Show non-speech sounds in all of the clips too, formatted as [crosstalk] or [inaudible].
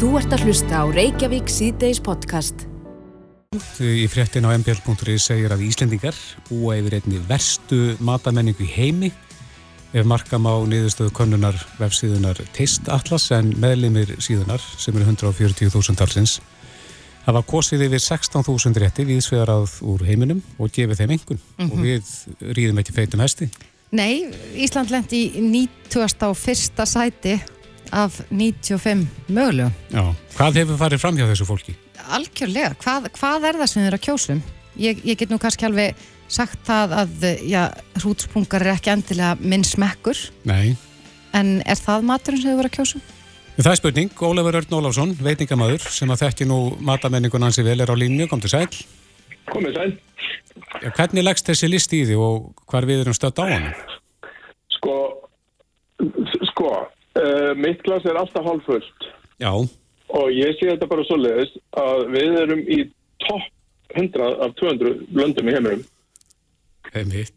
Þú ert að hlusta á Reykjavík síðdeis podcast. Í fréttin á mbl.ri segir að Íslendingar búa yfir einni verstu matamenningu í heimi ef markam á niðurstöðu konnunar vefsíðunar Teist Atlas en meðlimir síðunar sem eru 140.000 talsins hafa kosið yfir 16.000 rétti viðsvegarað úr heiminum og gefið þeim engun mm -hmm. og við rýðum ekki feitum hesti. Nei, Ísland lendi í 91. sæti af 95 mögulegum. Já, hvað hefur farið fram hjá þessu fólki? Algjörlega, hvað, hvað er það sem þið eru að kjósum? Ég, ég get nú kannski alveg sagt það að já, hrútspungar er ekki endilega minn smekkur Nei. en er það maturinn sem þið voru að kjósa? Það er spurning, Ólafur Örn Ólafsson, veitingamæður sem að þekki nú matamenningun hansi vel er á línu, kom til sæl Komið sæl ja, Hvernig leggst þessi list í því og hvar við erum stödd á hann? Sko sko, uh, mitt glas er alltaf halvfullt Já og ég sé þetta bara svo leiðist að við erum í topp 100 af 200 löndum í heiminum Einmitt.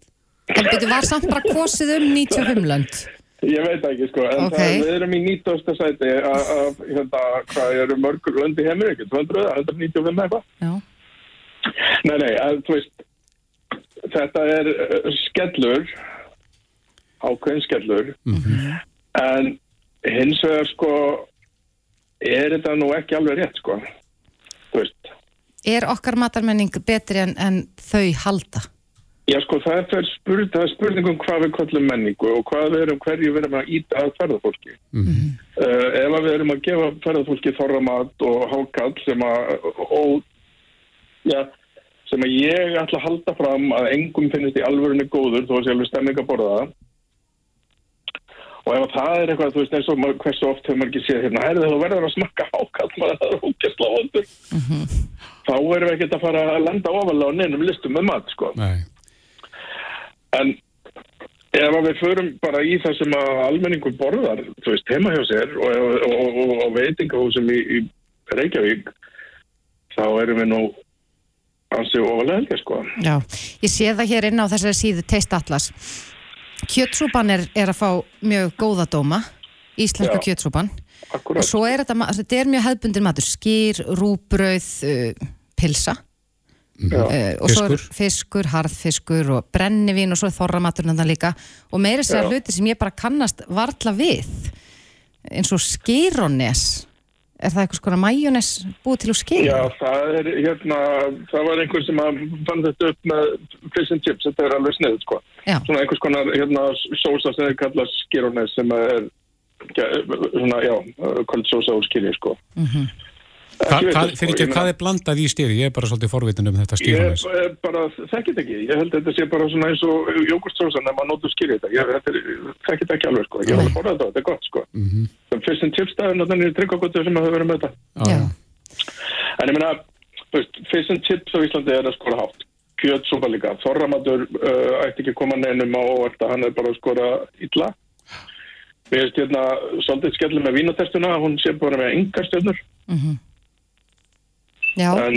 En betur var samt bara kosið um 95 lönd? Ég veit ekki sko, en Ok. það, við erum í 90. sæti af, af hérna, hvað eru mörgur lönd í heiminum, ekki 200, 195 eitthvað? Já. Nei, nei, að, þú veist, þetta er uh, skellur, ákveðin skellur, en hins vegar sko, er þetta nú ekki alveg rétt sko. Er okkar matarmenning betri en, en þau halda? Já sko, það er, spurning, það er spurning um hvað við kallum menningu og hvað við erum, hverju við erum að íta að ferðarfólki. Mhm. Uh, ef að við erum að gefa ferðarfólki þorramat og hákall sem að, og, já, sem að ég ætla að halda fram að engum finnist í alvörunni góður þó að sé alveg stemming að borða það. Og ef að það er eitthvað, þú veist, eins og maður, hversu oft hefur maður ekki séð hérna, herði þú verður að smakka hákall, maður það er hókjastla vondur. Þá erum við ekkert að fara að lenda ofalega á neinum listum með mat, sko. Nei. En ef við förum bara í það sem að almenningur borðar, þú veist, heima hjá sér og, og, og, og, og veitingahúsum í, í Reykjavík, þá erum við nú ansið ofalega helga, sko. Já, ég sé það hér inn á þessari síðu Taste Atlas. Kjötsúpan er, er að fá mjög góða dóma, íslenska Já. kjötsúpan. Og Akkurat. svo er þetta, þetta er mjög hefbundin matur, skýr, rúbrauð, uh, pilsa. Já. Uh, og svo er Fiskur. fiskur, harðfiskur og brennivín og svo er þorramaturinn þetta líka og meiri segja Já. hluti sem ég bara kannast varla við eins og skýrones er það eitthvað skona majónes búið til úr skýr? Já, það er hérna, það var einhver sem að fann þetta upp með fish and chips, þetta er alveg snið, sko. Já. Svona einhvers konar, hérna, sósa sem þeir kallast skýrónes sem er, ja, svona, já, kvöld sósa úr skýri, sko. Hva, Ekki veit hvað, ég, sko, fyrir ekki, ég hvað er blandað í stýri? Ég er bara svolítið forvitin um þetta Ég stýrunis. er bara, þekkit ekki, ég held að þetta sé bara svona eins og jógurtsósa en maður nótur skýri þetta, ég er, þekkit ekki alveg sko, ég er alveg borðað þetta, þetta er gott sko. Mm. -hmm. Fyrst en chipstæðin og þannig er tryggagóttu sem hefur verið með þetta. Já. En ég veist, fish and chips á Íslandi er að skora hátt. Kjötsúpa líka, þorramatur uh, ætti ekki að koma neinum á óvart að hann er bara að skora illa. Við veist hérna, svolítið skellum með vínatestuna, hún sé bara með engar stjörnur. Já. En,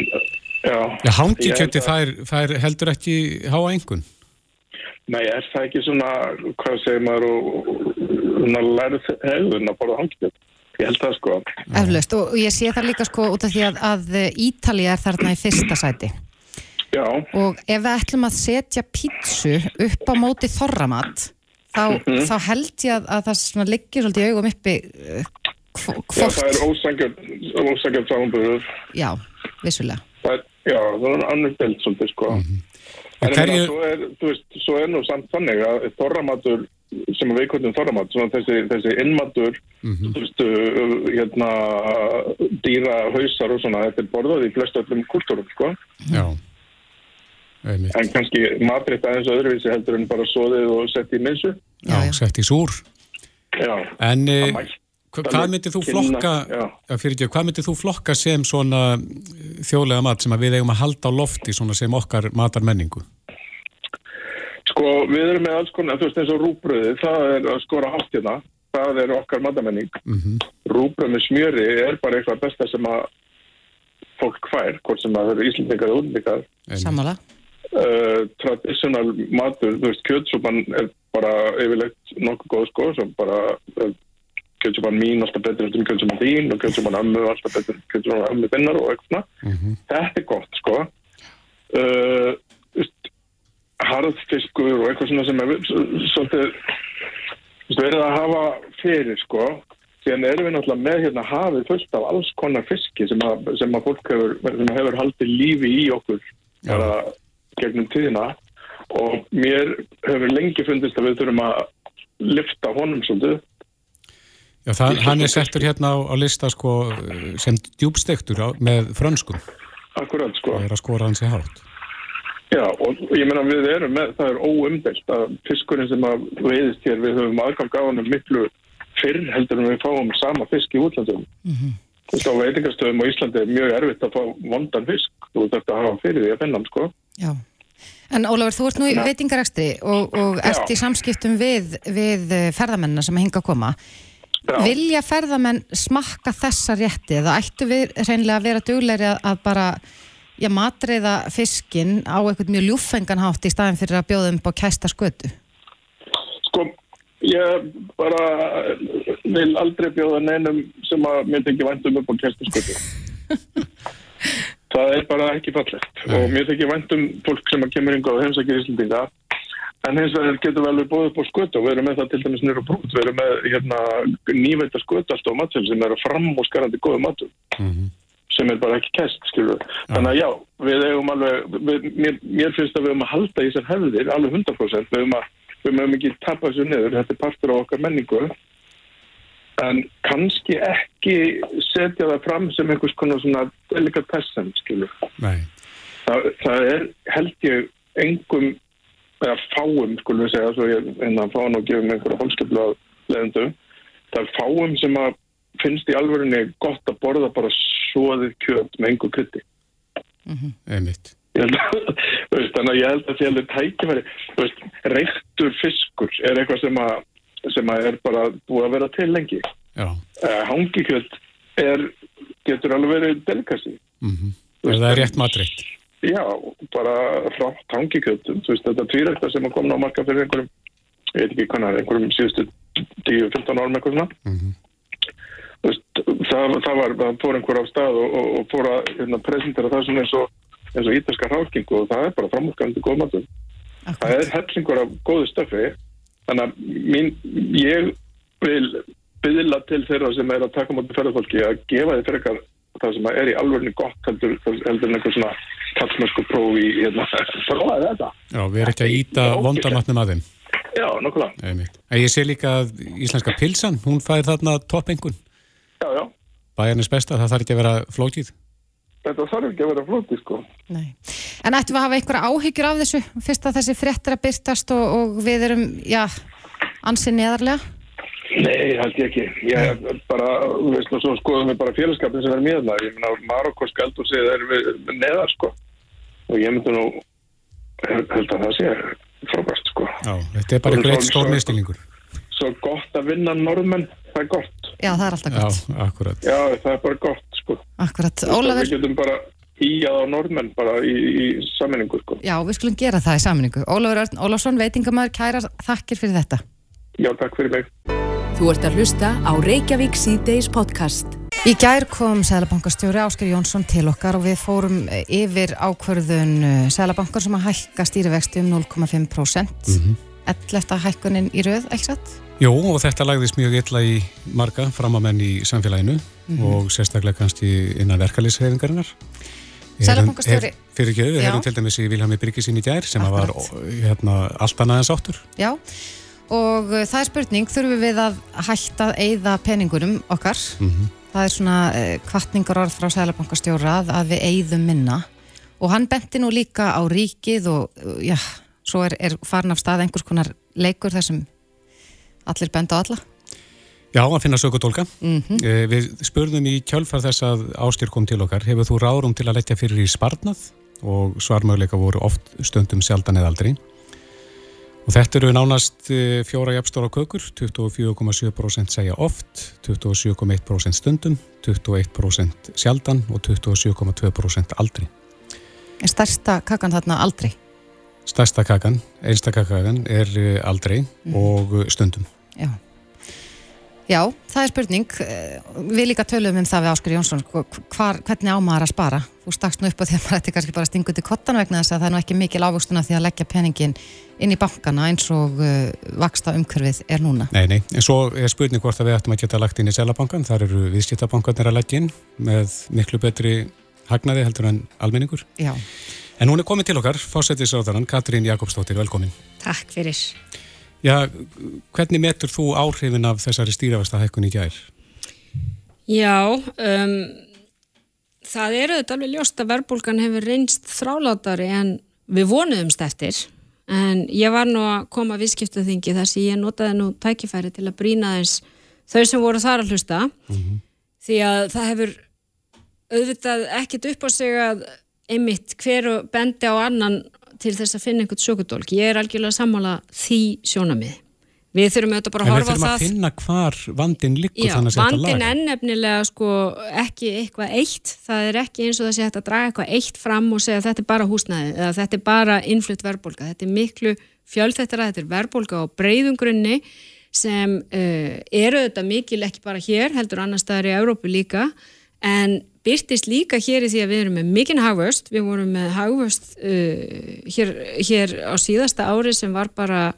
já. Já, hangi Ég held kjöti, að- það er, það er heldur ekki háa engun. Nei, er það ekki svona, hvað segir maður, og, og, svona lærð hegðun að borða hangkjöt? Ég held það sko. Eflaust og ég sé það líka sko út af því að, að Ítalía er þarna í fyrsta sæti Já, og ef við ætlum að setja pítsu upp á móti þorramat þá, Mhm. þá held ég að, að það svona liggir svolítið í augum uppi uh, hvo- já það er hvort, ósangjörn samanbúður. já, vissulega Það já, það er annars delt svolítið sko. En ég Mhm. Hverju- svo er, þú veist, svo er nú samt þannig að þorramatur sem við kvöldum þorramat, svona þessi, þessi innmatur, Mhm. þú veist, uh, hérna, dýra hausar og svona, þetta er borðað í flestu öllum kultúrum, sko. Já. Einmitt. En kannski matritt aðeins öðruvísi heldur en bara soðið og sett í minsu. Já, já. sett í súr. Já, En það eh, mætti hva- hvað myndir þú kynna- flokka, já. já, fyrir ekki, hvað myndir þú flokka sem svona eh, þjóðlega mat sem að við eigum að halda á lofti svona sem okkar matar menningu? Sko, við erum með alls konar, þú veist eins og rúbröði, það er að skora hátt hérna, það er okkar matamenning. Mm Mhm. Rúbröð með smjöri er bara eitthvað besta sem að fólk fær, hvort sem að það eru íslendingar og útlendingar. sammála Uh, traditional matur, þú veist, kjötsúpan er bara yfirleitt nokkuð góð sko, sem bara uh, kjöldsupan mín alltaf betur en kjöldsupan þín og kjöldsupan ömmu alltaf betur en kjöldsupan ömmu þinnar og eitthvað mm -hmm. þetta er gott sko. Uh, harðfiskur og eitthvað svona sem er svolítið verið að hafa fyrir sko. Síðan erum við náttúrulega með hérna hafið fullt af alls konar fiski sem að, sem að fólk hefur, sem hefur haldið lífi í okkur bara gegnum tíðina. Og mér hefur lengi fundist að við þurfum að lifta honum svolítið Já, það, hann er settur hérna á, á lista sko, sem djúbstektur á, með frönskum. Akkurat, sko. Það er að skora hans í hátt. Já, og ég menna við erum með, það er óumdelt að fiskurinn sem að veiðist hér, við höfum aðgang á hann miklu fyrr heldur en við fáum sama fisk í útlandum. Mm -hmm. Þú veist, á veitingastöðum á Íslandi er mjög erfitt að fá vondan fisk. Þú veist, þetta hafa fyrir því að finna hann, sko. Já. En Ólafur, þú ert nú í veitingarækstri og, og ert í samskiptum við, við ferðamennina sem hinga að koma. Já. Vilja ferðamenn smakka þessa rétti eða ættu við reynilega að vera dugleiri að bara já, matriða fiskin á eitthvað mjög ljúfenganhátt í staðin fyrir að bjóða um á kæsta skötu? Sko, ég bara vil aldrei bjóða neinum sem að mér tekja vandum upp á kæsta skötu. [laughs] Það er bara ekki fallegt og mér tekja vandum fólk sem að kemur yngur á heimsækir Íslandinga En hins vegar getur við alveg bóðið upp á skötu og við erum með það til dæmis nýra brútt. Við erum með hérna, nýveita skötu alltaf á matsel sem eru fram og skarandi góðu matur mm -hmm. sem er bara ekki kæst, við. Ja. Þannig að já, við eigum alveg, við, mér, mér finnst að við eigum að halda í þessar hefðir alveg 100%. Við eigum að, við eigum ekki tappa þessu niður, þetta er partur á okkar menningu. En kannski ekki setja það fram sem einhvers konar svona delikatessan, skilur við. Það, það er held ég engum eða fáum, skulum við segja, svo ég að fáum og gefum einhverja holskepla leðendu, það er fáum sem að finnst í alverðinni gott að borða bara svoðið kjöld með einhver krytti. Mm -hmm. Einmitt. [laughs] Þannig að ég held að því að það tækifæri, reyktur fiskur er eitthvað sem að, sem að er bara búið að vera til lengi. Uh, Hangikjöld er, getur alveg verið delikassi. Mm -hmm. Er það rétt matreitt? Já, bara frátt hangikjöldum, þú veist þetta tvírækta sem að koma á marka fyrir einhverjum, ég veit ekki hvernig, einhverjum síðustu 10-15 árum eitthvað svona. Mm -hmm. veist, það, það var, það fór einhver á stað og, og, og fór að hérna, presentera það svona eins og, eins og ítalska hálkingu og það er bara framhaldgandi góð matur. Það er hellingur af góðu stöfi, þannig að mín, ég vil byðla til þeirra sem er að taka mútið ferðarfólki að gefa þið frekar það sem er í alveg gott heldur, heldur en einhver svona kallmösku prófi í hérna, prófaði þetta. Já, við erum ekki að íta vondamatnum að þeim. Já, nokkulega. En ég sé líka að íslenska pilsan, hún fær þarna toppengun. Já, já. Bæjarnis besta, það þarf ekki að vera flótið. Þetta þarf ekki að vera flótið, sko. Nei. En ættum við að hafa einhverja áhyggjur af þessu, fyrst að þessi frettir að byrtast og, og við erum, já, ansið neðarlega? Nei, held ég ekki. Ég bara, veist þú, svo skoðum við bara félagskapin sem er mjög það. Ég meina, Marokkosk eldur segið það er neðar, sko. Og ég myndi nú, held að það sé frábært, sko. Já, þetta er bara greitt stór mistilingur. Svo gott að vinna norðmenn, það er gott. Já, það er alltaf gott. Já, akkurat. Já, það er bara gott, sko. Akkurat. Ólafur... Við getum bara íjað á norðmenn bara í, í saminningu, sko. Já, við skulum gera það í saminningu. Ólafur Örn Ólafsson, veitingamæður, kæra þakkir fyrir þetta. Já, takk fyrir mig. Þú ert að hlusta á Reykjavík C-Days podcast. Í gær kom Sælabankastjóri Ásker Jónsson til okkar og við fórum yfir ákverðun uh, Sælabankar sem að hækka stýrivexti um 0,5%. Mm -hmm. 11. hækkunin í rauð, ekki satt? Jú, og þetta lagðist mjög illa í marga framamenn í samfélaginu mm -hmm. og sérstaklega kannski innan verkalýshefingarinnar. Sælabankastjóri... Fyrir ekki, við hefum til dæmis í Vilhelmi Byrkisín í gær sem var hérna, allt annaðins áttur. Já, og uh, það er spurning, þurfum við að hætta að eigða peningunum okkar? Mm -hmm. það er svona kvartningar orð frá Sælabankastjóra að við eigðum minna. Og hann benti nú líka á ríkið og uh, já, svo er, er farin af stað einhvers konar leikur þar sem allir benda á alla. Já, að finna sökutólka mm -hmm. Við spurðum í kjálfar þess að ástyr kom til okkar. Hefur þú rárum til að leggja fyrir í sparnað? Og svarmöguleika voru oft stundum sjaldan eða aldrei Og þetta eru nánast eh, fjóra jafnstóra kökur, 24,7% segja oft, 27,1% stundum, 21% sjaldan og 27,2% aldri. Er stærsta kakan þarna aldri? Stærsta kakan, einstaka kakan er eh, aldri mm. og stundum. Já. Já, það er spurning. Eh, við líka tölum um það við Áskar Jónsson, hvar, hvernig ámaður að spara? Þú stakst nú upp á því að maður ætti kannski bara stinguð til kottan vegna þess að það er nú ekki mikil ávustuna því að leggja peningin inn í bankana eins og uh, vaksta umkörfið er núna. Nei, nei, en svo er spurning hvort að við ættum að geta lagt inn í selabankan. Þar eru viðskiptabankarnir að leggja inn með miklu betri hagnaði heldur en almenningur. Já. En hún er komið til okkar, fósettisáðarann Já, hvernig metur þú áhrifin af þessari stýrafasta hækkun í gær? Já, um, það er auðvitað alveg ljóst að verbulgan hefur reynst þrálátari en við vonuðumst eftir en ég var nú að koma að visskiptaþingi þar sem ég notaði nú tækifæri til að brína þess þau sem voru þar að hlusta mm -hmm. því að það hefur auðvitað ekkit upp á sig að einmitt hver bendi á annan til þess að finna einhvert sökudólk. Ég er algjörlega sammála því sjónamið. Við þurfum auðvitað bara að horfa á það. En við þurfum að finna hvar vandin líkur þannig að setja laga. Vandin er nefnilega sko ekki eitthvað eitt. Það er ekki eins og það sé hægt að draga eitthvað eitt fram og segja þetta er bara húsnæði eða þetta er bara innflutt verðbólka. Þetta er miklu fjölþættara, þetta er verðbólka á breyðungrunni sem uh, eru auðvitað mikil ekki bara hér, heldur annar staðar í Európu líka en byrtist líka hér í því að við erum með mikinn hagvöst, við vorum með hagvöst uh, hér, hér á síðasta ári sem var bara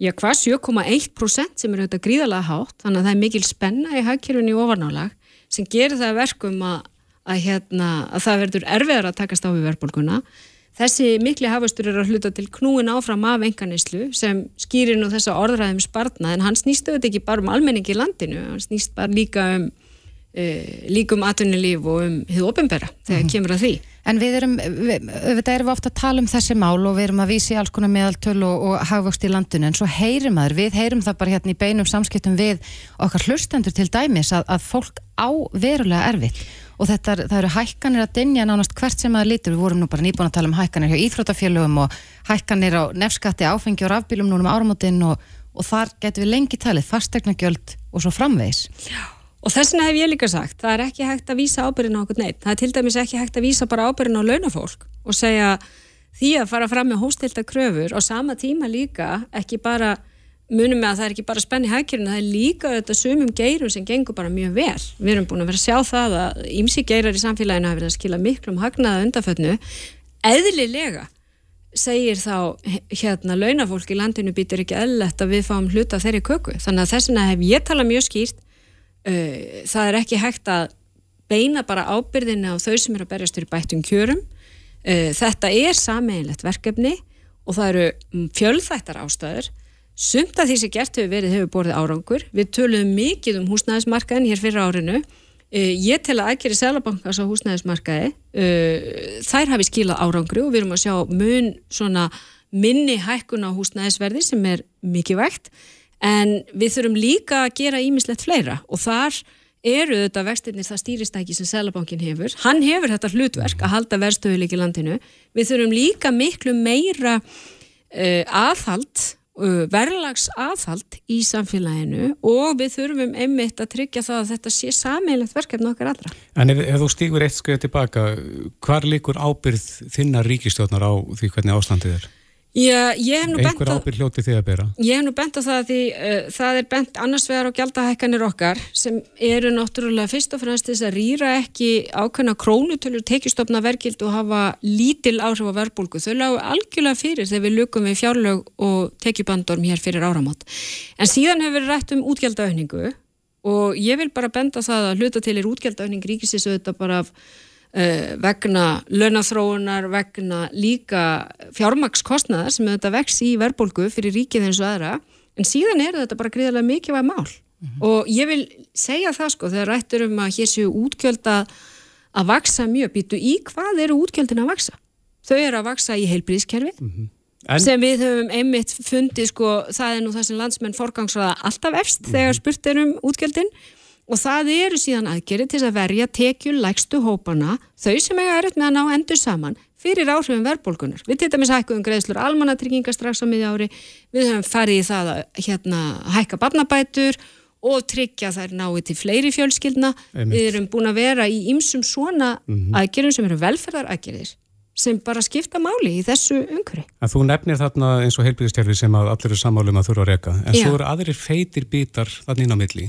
já hvað, 7,1% sem er auðvitað gríðalega hátt, þannig að það er mikil spenna í hagkjörunni ofanálag sem gerir það verkum að, að, hérna, að það verður erfiðar að takast á við verðbólguna. Þessi mikli hafustur eru að hluta til knúin áfram af enganislu sem skýrir nú þessa orðræðum spartna en hann snýst auðvitað ekki bara um almenningi í landinu, hann snýst bara líka um Uh, líkum atvinnulíf og um hið ofinbera þegar mm -hmm. kemur að því. En við erum, við, við erum ofta að tala um þessi mál og við erum að vísi alls konar meðaltölu og, og hagvöxt í landinu en svo heyrim aður, við heyrim það bara hérna í beinum samskiptum við okkar hlustendur til dæmis að, að fólk á verulega erfitt og þetta það eru hækkanir að dinja nánast hvert sem aður lítur, við vorum nú bara nýbúin að tala um hækkanir hjá íþrótafélögum og hækkanir á nefskatti, áfengi og rafbílum núna um áramótin og, og þar getur við lengi talið fastegnagjöld og svo framvegs. Já Og þess vegna hef ég líka sagt, það er ekki hægt að vísa ábyrgin á okkur neitt. Það er til dæmis ekki hægt að vísa bara ábyrgin á launafólk og segja því að fara fram með hóstilta kröfur og sama tíma líka ekki bara, munum með að það er ekki bara spenni hækjurinn, það er líka þetta sumum geirum sem gengur bara mjög vel. Við erum búin að vera að sjá það að ímsi geirar í samfélaginu hafa verið að skila miklu um hagnaða undafötnu. Eðlilega segir þá hérna launafólk í landinu býtir ekki eðlert að við fáum hluta þeirri köku. Þannig að þess vegna hef ég talað mjög skýrt uh, það er ekki hægt að beina bara ábyrðina á þau sem eru að berjast fyrir bættum kjörum. Uh, þetta er sameinlegt verkefni og það eru mm, fjölþættar ástæður. Sumt af því sem gert hefur verið hefur borðið árangur. Við töluðum mikið um húsnæðismarkaðin hér fyrir árinu. Uh, ég tel að aðgeri selabankars á húsnæðismarkaði þær hafi skilað árangri og við erum að sjá mun minni hækkun á húsnæðisverði sem er mikið vægt en við þurfum líka að gera ímislegt fleira og þar eru þetta vextinnir það stýristæki sem Sælabankin hefur hann hefur þetta hlutverk að halda verðstöðuleik í landinu við þurfum líka miklu meira uh, aðhald uh, verðlags aðhald í samfélaginu og við þurfum einmitt að tryggja það að þetta sé sammeilegt verkefni okkar allra. En ef, ef þú stýgur eitt skoðið tilbaka, hvar líkur ábyrð þinnar ríkistjóðnar á því hvernig ástandið er? Já, einhver ábyrg hljóti því að bera. Ég hef nú bent á það að því uh, það er bent annars vegar á gjaldahækkanir okkar sem eru náttúrulega fyrst og fremst þess að rýra ekki ákveðna krónutölur tekistofna verkild og hafa lítil áhrif á verbulgu þau lágu algjörlega fyrir þegar við lukum við fjárlög og tekjubandorm hér fyrir áramót. En síðan hefur við rætt um útgjaldauðningu og ég vil bara benda það að hluta til er útgjaldauðning ríkisins auðvitað bara af vegna launathróunar, vegna líka fjármakskostnaðar sem þetta vex í verðbólgu fyrir ríkið eins og aðra, en síðan er þetta bara gríðarlega mikilvæg mál mm -hmm. og ég vil segja það sko, þegar rættur um að hér séu útgjölda að vaksa mjög, býtu í hvað eru útgjöldin að vaksa? Þau eru að vaksa í heilbríðskerfi mm -hmm. en... sem við höfum einmitt fundið sko, það er nú það sem landsmenn forgangsraða alltaf efst mm -hmm. þegar spurt er um útgjöldin og það eru síðan aðgerið til að verja tekjul lægstu hópana, þau sem eiga erut með að ná endur saman fyrir áhrifum verðbólkunar. Við til dæmis hækkuðum greiðslur almannatryggingar strax á miðja ári, við höfum farið í það að hérna, hækka barnabætur og tryggja þær náið til fleiri fjölskyldna. Einmitt. Við erum búin að vera í ymsum svona mm -hmm. aðgerðum sem eru velferðaraðgerðir sem bara skipta máli í þessu umhverju. Þú nefnir þarna eins og heilbíðistjárfi sem að allir er samálum að þurfa að reyka, en Já. svo eru aðrir feitir bítar þannig inn á milli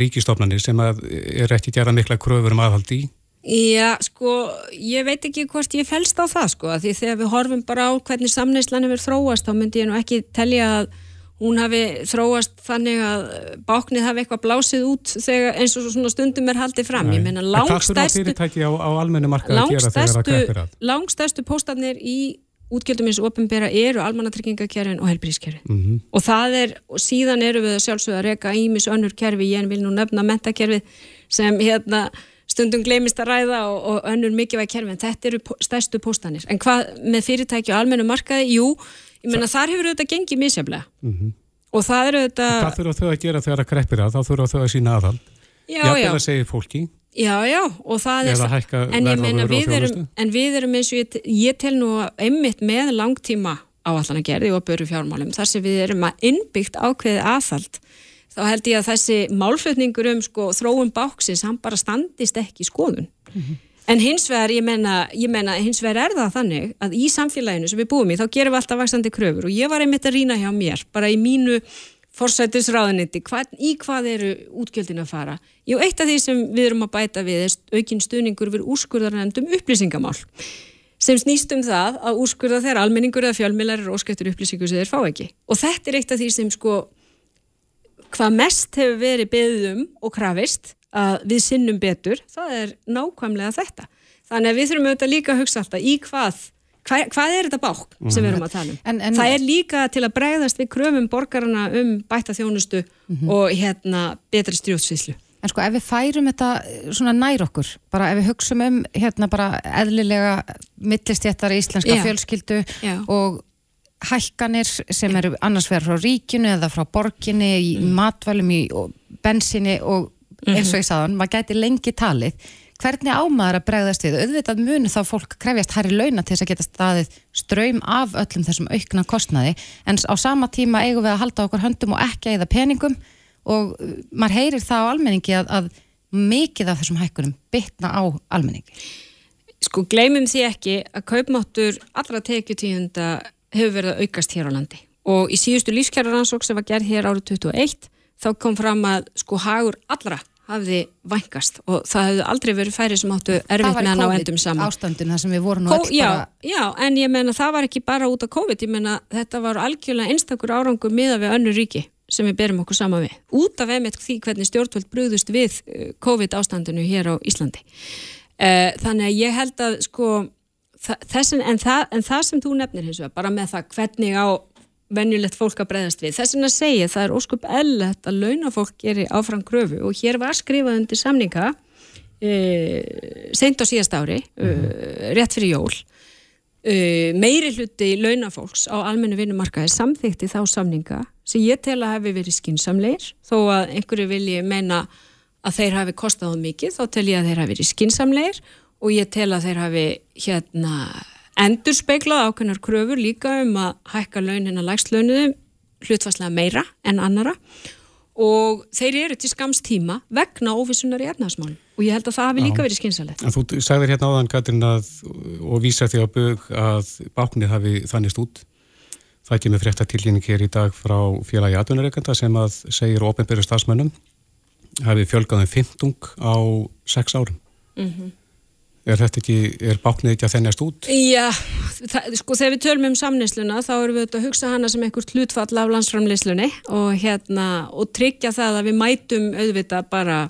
ríkistofnanir sem er ekki gera mikla kröfur um aðhaldi í? Já, sko, ég veit ekki hvort ég fælst á það, sko, því þegar við horfum bara á hvernig samneislan hefur þróast, þá myndi ég nú ekki telja að hún hafi þróast þannig að báknið hafi eitthvað blásið út þegar, eins og svona stundum er haldið fram. Nei. Ég meina, langstæstu, á, á langstæstu, langstæstu póstanir í útgjöldum eins og ofinbera eru almannatryggingakerfin og helbrískerfin mm -hmm. og það er, og síðan eru við að sjálfsögða að reyka ímis önnur kerfi, ég vil nú nefna mentakerfi sem hérna stundum glemist að ræða og, og önnur mikilvæg kerfi en þetta eru stærstu póstanir. En hvað með fyrirtæki og almennu markaði, jú ég menna þar hefur þetta gengið misjaflega mm -hmm. og það eru þetta Hvað þurfa þau að gera þegar það kreppir að? Þá þurfa þau að sína aðhald. Já, já. Já, já, og það er það, en ég meina við erum, en við erum eins og ég, ég tel nú einmitt með langtíma áallan að gerði og böru fjármálum þar sem við erum að innbyggt ákveði aðfald þá held ég að þessi málflutningur um sko þróum báksins hann bara standist ekki í skoðun. Mm -hmm. en hins vegar, ég menna, ég menna hins vegar er það þannig að í samfélaginu sem við búum í, þá gerum við alltaf vaksandi kröfur. Og ég var einmitt að rína hjá mér, bara í mínu forsætisráðuniti, í hvað eru útgjöldin að fara? Jú, eitt af því sem við erum að bæta við er aukinn stuðningur við úrskurðarnendum upplýsingamál sem snýst um það að úrskurða þegar almenningur eða fjölmilar er óskættur upplýsingu sem þeir fá ekki. Og þetta er eitt af því sem sko hvað mest hefur verið beðum og krafist að við sinnum betur, það er nákvæmlega þetta. Þannig að við þurfum auðvitað líka að hugsa alltaf í hvað Hva, hvað er þetta bák sem við erum að tala um? En, en, það er líka til að bregðast við kröfum borgarna um bæta þjónustu mm -hmm. og hérna betri stjórnsvíslu. En sko ef við færum þetta eh, svona nær okkur, bara ef við hugsaum um hérna bara eðlilega millistjættar íslenska Já. fjölskyldu Já. og hækkanir sem eru annars verður frá ríkinu eða frá borginni í mm. matvælum í bensinni og eins og ég sagðan, maður gæti lengi talið hvernig ámaður að bregðast við? Auðvitað munu þá fólk krefjast hærri launa til þess að geta staðið ströym af öllum þessum aukna kostnaði. En á sama tíma eigum við að halda okkur höndum og ekki eða peningum. Og uh, maður heyrir það á almenningi að, að mikið af þessum hækkunum bytna á almenningi. Sko gleymum því ekki að kaupmáttur allra tekjutíunda hefur verið að aukast hér á landi. Og í síðustu lífskjæraransók sem var gerð hér árið 2021 þá kom fram að sko hagur allra hafði vængast og það hefði aldrei verið færi sem áttu erfitt með hann á endum saman. Það var COVID-ástandin þar sem við vorum nú öll já, bara... Já, en ég menna það var ekki bara út af COVID, ég menna þetta var algjörlega einstakur árangur miða við önnu ríki sem við berum okkur sama við. Út af einmitt því hvernig stjórnvöld brúðust við eh, COVID-ástandinu hér á Íslandi. Eh, þannig að ég held að sko, þessin, en, það, en það sem þú nefnir hins vegar, bara með það hvernig á venjulegt fólk að breyðast við. Þess vegna segja það er óskup ellett að launafólk gerir áfram gröfu og hér var skrifað undir samninga e, seint á síðast ári e, rétt fyrir jól. E, meiri hluti launafólks á almennu vinnumarkaði samþykti þá samninga sem ég tel að hefði verið skinsamleir þó að einhverju vilji meina að þeir hafi kostað mikið þá tel ég að þeir hafi verið skinsamleir og ég tel að þeir hafi hérna endur speiklað ákveðnar kröfur líka um að hækka launin að lægslaunuðum hlutfarslega meira en annara og þeir eru til skams tíma vegna óvissunar í ernaðsmálum og ég held að það hafi líka verið skynsalegt. En þú sagðir hérna áðan Katrin að, og vísa því á bög að báknið hafi þannist út það kemur frétta tilkynning hér í dag frá félagi atvinnareikanda sem að segir ofenbyrju stafsmönnum hafi fjölgaðum 15 á 6 árum. Mm -hmm. Er þetta ekki, er báknið ekki að þennast út? Já, það, sko þegar við tölum um samneysluna þá erum við að hugsa hana sem einhvert hlutfall af landsframleyslunni og hérna og tryggja það að við mætum auðvita bara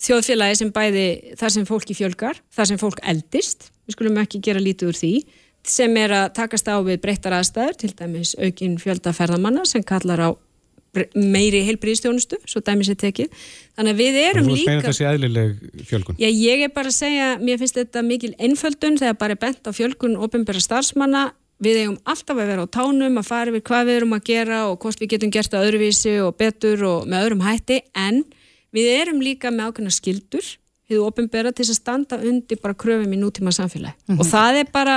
þjóðfélagi sem bæði þar sem fólki fjölgar, þar sem fólk eldist, við skulum ekki gera lítið úr því, sem er að takast á við breyttar aðstæður, til dæmis aukinn fjöldaferðamanna sem kallar á meiri heilbríðstjónustu, svo dæmis er tekið þannig að við erum líka Þú meina þessi eðlileg fjölgun? Já, ég er bara að segja, mér finnst þetta mikil einföldun þegar bara er bent á fjölgun ofinbæra starfsmanna, við eigum alltaf að vera á tánum, að fara við hvað við erum að gera og hvort við getum gert að öðruvísi og betur og með öðrum hætti en við erum líka með ákveðna skildur hefur ofinbæra til að standa undir bara kröfum í nútíma samfélagi mm -hmm. og það er bara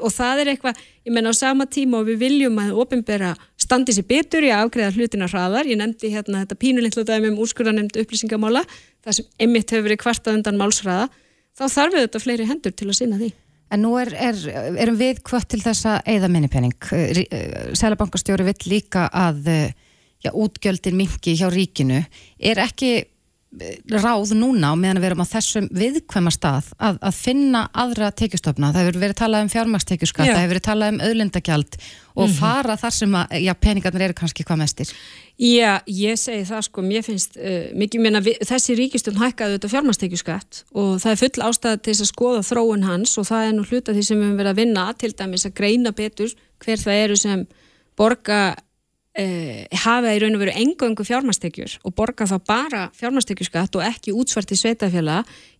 og það er eitthvað, ég menna á sama tíma og við viljum að ofinbæra standi sér betur í að afgreða hlutina hraðar. Ég nefndi hérna þetta pínulitlu dæmi um úrskurðanemnd upplýsingamála, það sem emitt hefur verið kvartað undan málsraða, þá þarf við þetta fleiri hendur til að sína því. En nú er, er, erum við hvort til þessa eða minnipenning. Sælabankastjóri vill líka að já, útgjöldin mingi hjá ríkinu er ekki ráð núna á meðan við erum á þessum viðkvæma stað að, að finna aðra tekjustofna. Það hefur verið talað um fjármakstekjuskatt, það hefur verið talað um auðlendagjald og mm -hmm. fara þar sem að, já, peningarnir eru kannski hvað mestir. Já, ég segi það sko, mér finnst uh, mikið minna, við, þessi ríkistun hækkaði þetta fjármakstekjuskatt og það er full ástæða til þess að skoða þróun hans og það er nú hluta því sem við höfum verið að vinna til dæmis að greina betur hver það eru sem borga Uh, hafa í raun og veru engöngu fjármastekjur og borga þá bara fjármastekjuskatt og ekki útsvarti sveitafjöla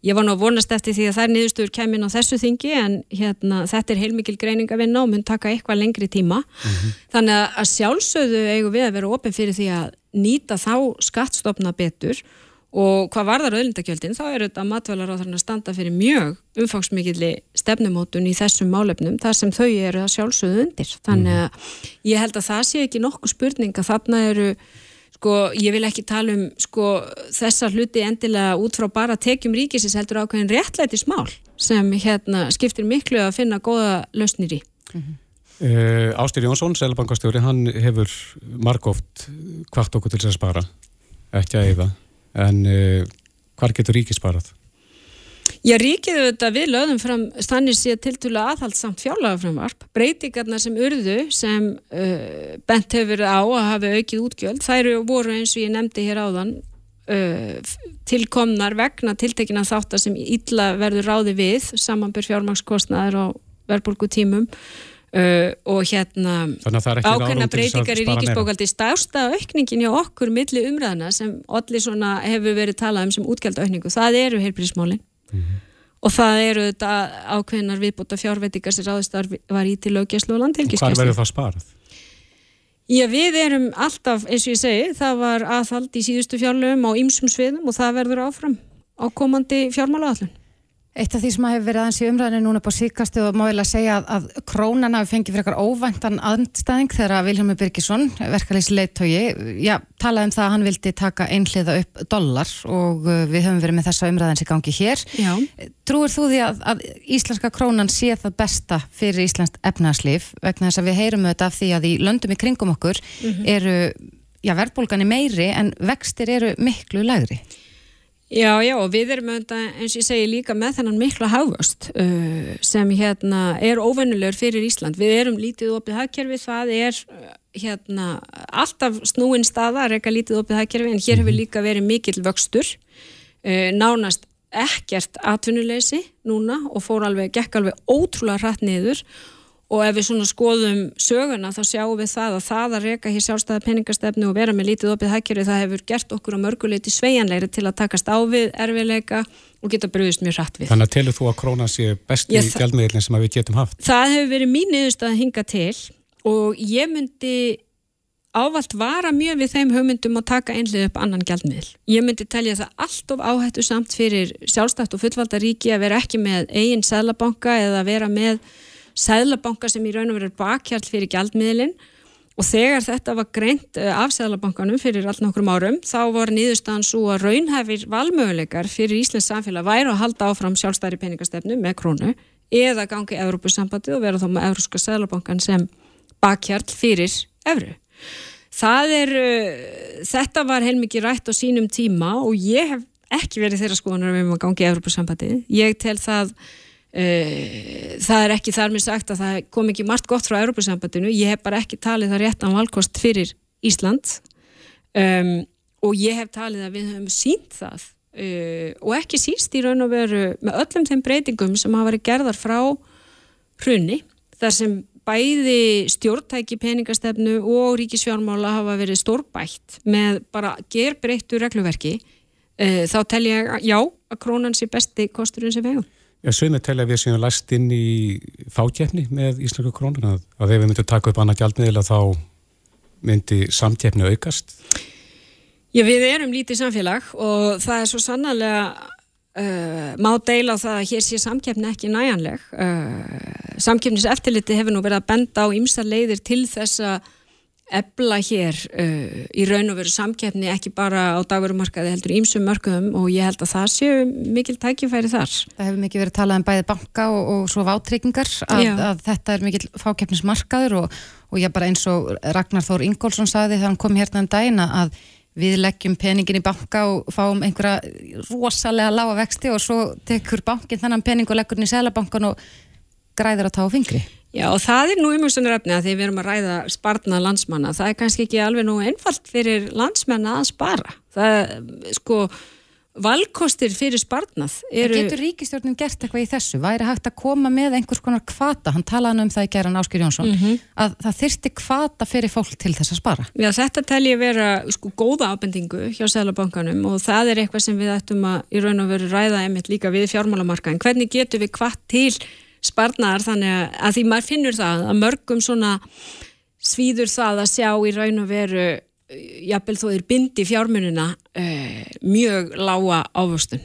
ég var nú að vonast eftir því að þær niðurstöður kemur á þessu þingi en hérna, þetta er heilmikil greining að vinna og mun taka eitthvað lengri tíma mm -hmm. þannig að sjálfsögðu eigum við að vera ofin fyrir því að nýta þá skattstofna betur og hvað varðar auðlindakjöldin þá er þetta matvælar á þarna að standa fyrir mjög umfangsmikilli stefnumótun í þessum málefnum þar sem þau eru að sjálfsögðu undir. Þannig að ég held að það sé ekki nokkuð spurning að þarna eru sko ég vil ekki tala um sko þessa hluti endilega út frá bara tekjum ríkisins heldur ákveðin réttlæti smál sem hérna skiptir miklu að finna góða lausnir í. Mm -hmm. uh, Ástýr Jónsson, Sælabankastjóri hann hefur margóft hvart okkur til þess að spara. Ekki að eða en uh, hvar getur ríkið sparað? Já, ríkið auðvitað við lögðum fram stannir síðan tiltúlega aðhaldsamt fjárlagaframvarp breytingarna sem urðu sem uh, bent hefur á að hafa aukið útgjöld, þær voru eins og ég nefndi hér áðan uh, tilkomnar vegna tiltekina þáttar sem illa verður ráði við samanbyrg fjármangskostnaður og verðbólgu tímum Uh, og hérna ákveðna breytingar í ríkisbókaldi stársta aukningin hjá okkur milli umræðana sem allir svona hefur verið talað um sem útgjaldaaukningu, það eru heilbríðismálin mm -hmm. og það eru þetta ákveðnar viðbúta fjárveitingar sem ráðistar var í til löggjæslu og landhelgiskeslu. Hvað verður það sparað? Já, við erum alltaf, eins og ég segi, það var aðhald í síðustu fjárlöfum á ymsum sviðum og það verður áfram á komandi fjármálaðallun. Eitt af því sem hefur verið aðeins í umræðinu núna på síkastu og má vel að segja að, að krónan hafi fengið fyrir eitthvað óvæntan aðstæðing þegar Vilhelmur Birgisson, verkalýs leittói, já, talaði um það að hann vildi taka einhliða upp dollar og uh, við höfum verið með þessa umræðans í gangi hér. Já. Trúir þú því að, að íslenska krónan sé það besta fyrir íslenskt efnarslif vegna þess að við heyrum auðvitað af því að í löndum í kringum okkur mm -hmm. eru, já, verðbólgan er meiri en vextir eru miklu lægri? Já, já, og við erum auðvitað, eins og ég segi líka með þennan mikla hafust uh, sem hérna er óvennulegur fyrir Ísland. Við erum lítið opið hagkerfi, það er uh, hérna alltaf snúin staða að reyka lítið opið hagkerfi en hér hefur mhm. líka verið mikill vöxtur, uh, nánast ekkert atvinnuleysi núna og fór alveg, gekk alveg ótrúlega hratt niður og ef við svona skoðum söguna þá sjáum við það að það að reyka hér sjálfstæða peningastefnu og vera með lítið opið hækjari það hefur gert okkur á mörguleiti sveianleiri til að takast á við erfiðleika og geta bröðist mjög rætt við. Þannig að telur þú að krónan sé besti ja, gjaldmiðlinn sem við getum haft? Það hefur verið mín niðurst að hinga til og ég myndi ávalt vara mjög við þeim hugmyndum að taka einlið upp annan gjaldmiðl. Ég myndi telja það allt of áhættu samt fyrir sjálfstætt og fullvalda ríki að vera ekki með eigin sælabanka eða vera með sæðlabanka sem í raun og veru er bakhjart fyrir gjaldmiðlinn og þegar þetta var greint eh, af sæðlabankanum fyrir allt nokkrum árum þá var nýðustan svo að raunhefir valmöguleikar fyrir Íslands samfélag væri að halda áfram sjálfstæri peningastefnu með krónu eða gangi Európusambandi og vera þá með Európska sæðlabankan sem bakhjart fyrir Evru. Það er, uh, þetta var heilmikið rætt á sínum tíma og ég hef ekki verið þeirra skoðanar um að gangi Európusambandi. Ég tel það Eh, það er ekki þar með sagt að það kom ekki margt gott frá Europasambandinu, ég hef bara ekki talið það rétt á valkost fyrir Ísland. Um, og ég hef talið að við höfum sínt það uh, og ekki síst í raun og veru með öllum þeim breytingum sem hafa verið gerðar frá hrunni, þar sem bæði stjórntæki peningastefnu og ríkisfjármála hafa verið stórbætt með bara gerbreyttu regluverki. Uh, þá tel ég já að krónan sé besti kosturinn sem vegum Já, sögum til að við séum læst inn í fákjefni með Íslandsku krónun að, ef við myndum taka upp annað gjaldmiðla þá myndi samtjefni aukast? Já, við erum lítið samfélag og það er svo sannarlega uh, má deila á það að hér sé samkjefni ekki næjanleg. Uh, samkjefnis eftirliti hefur nú verið að benda á ymsa leiðir til þess að ebla hér uh, í raun og veru samkeppni ekki bara á dagverumarkaði heldur ímsum mörgum og ég held að það séu mikil tækifæri þar. Það hefur mikið verið talað um bæði banka og, og svo vátryggingar að, að þetta er mikil fákeppnismarkaður og, og ég bara eins og Ragnar Þór Ingólfsson saði þegar hann kom hérna um daginn að við leggjum peningin í banka og fáum einhverja rosalega lága vexti og svo tekur bankin þennan pening og leggur hann í selabankan og græður að tá fingri. Já og það er nú umhengsunar efni að því við erum að ræða spartna landsmanna. Það er kannski ekki alveg nú einfalt fyrir landsmenna að spara. Það er sko valkostir fyrir spartnað. Eru... Getur ríkistjórnum gert eitthvað í þessu? Væri hægt að koma með einhvers konar kvata? Hann talaði um það í gerðan Áskir Jónsson. Mm -hmm. Að það þyrsti kvata fyrir fólk til þess að spara. Já þetta tel ég vera sko góða ábendingu hjá Sælabankanum og það er eitthvað sem við ættum að í raun og veru ræða einmitt líka við fjármálamarkaðin. Hvernig getur við kvart til sparnar þannig að því maður finnur það að mörgum svona svíður það að sjá í raun og veru jafnvel þó þeir bindi fjármununa uh, mjög lága ávöstun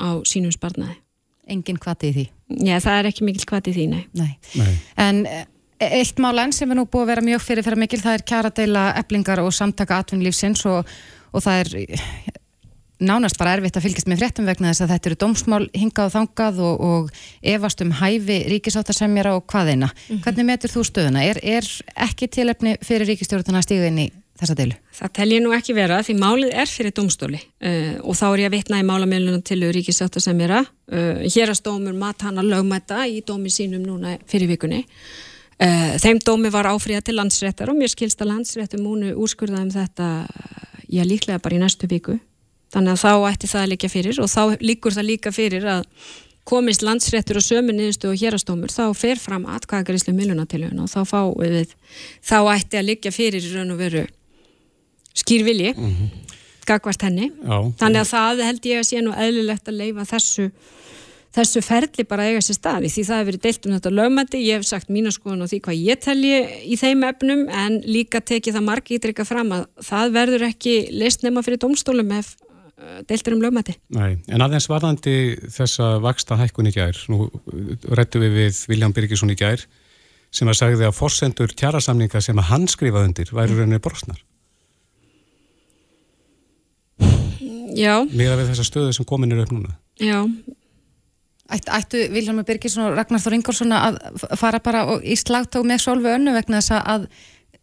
á sínum sparnaði Engin kvati í því? Já, það er ekki mikil kvati í því, nei. nei. nei. En eh, eitt mál enn sem er nú búið að vera mjög fyrir fyrir mikil, það er kjara deila eblingar og samtaka atvinnlífsins og, og það er nánast bara erfitt að fylgjast með fréttum vegna þess að þetta eru dómsmál hingað og þangað og, og efast um hæfi ríkisáttarsemjara og hvaðeina. Mm -hmm. Hvernig metur þú stöðuna? Er, er ekki tilefni fyrir ríkistjórnuna að stíga inn í þessa deilu? Það tel ég nú ekki vera því málið er fyrir dómstóli uh, og þá er ég að vitna í málamilunum til ríkisáttarsemjara. Uh, hér að stómur mat hann að lögmæta í dómi sínum núna fyrir vikunni. Uh, þeim dómi var áfríða til landsréttar og mér skilsta landsréttum múnu úrskurðaðum þetta, já líklega bara í næstu viku þannig að þá ætti það að líka fyrir og þá líkur það líka fyrir að komist landsréttur og sömu niðurstu og hérastómur þá fer fram atkvæðagaríslu millunatilhjóðun og þá fá við þá ætti að líka fyrir raun og veru skýrvilji mm -hmm. gagvart henni Já, þannig að það held ég að sé nú eðlilegt að leifa þessu þessu ferli bara eiga sér staði því það hefur verið deilt um þetta lögmætti, ég hef sagt mínu skoðan og því hvað ég telji í þeim efnum en líka tekið það marg ítrykka fram að það verður ekki list nema fyrir domstólum ef Eh, deiltir um lögmæti. Nei, en aðeins varðandi þessa vaksta hækkun í gær, nú réttu við við Viljan Birgisson í gær, sem að sagði að forsendur tjærasamninga sem að hann skrifaði undir væri rauninni brosnar. Já. Mega við þessa stöðu sem komin er upp núna. Já. Ættu, ættu Viljan Birgisson og Ragnar Þór Ingolson að fara bara í slagtók með solvu önnu vegna þess að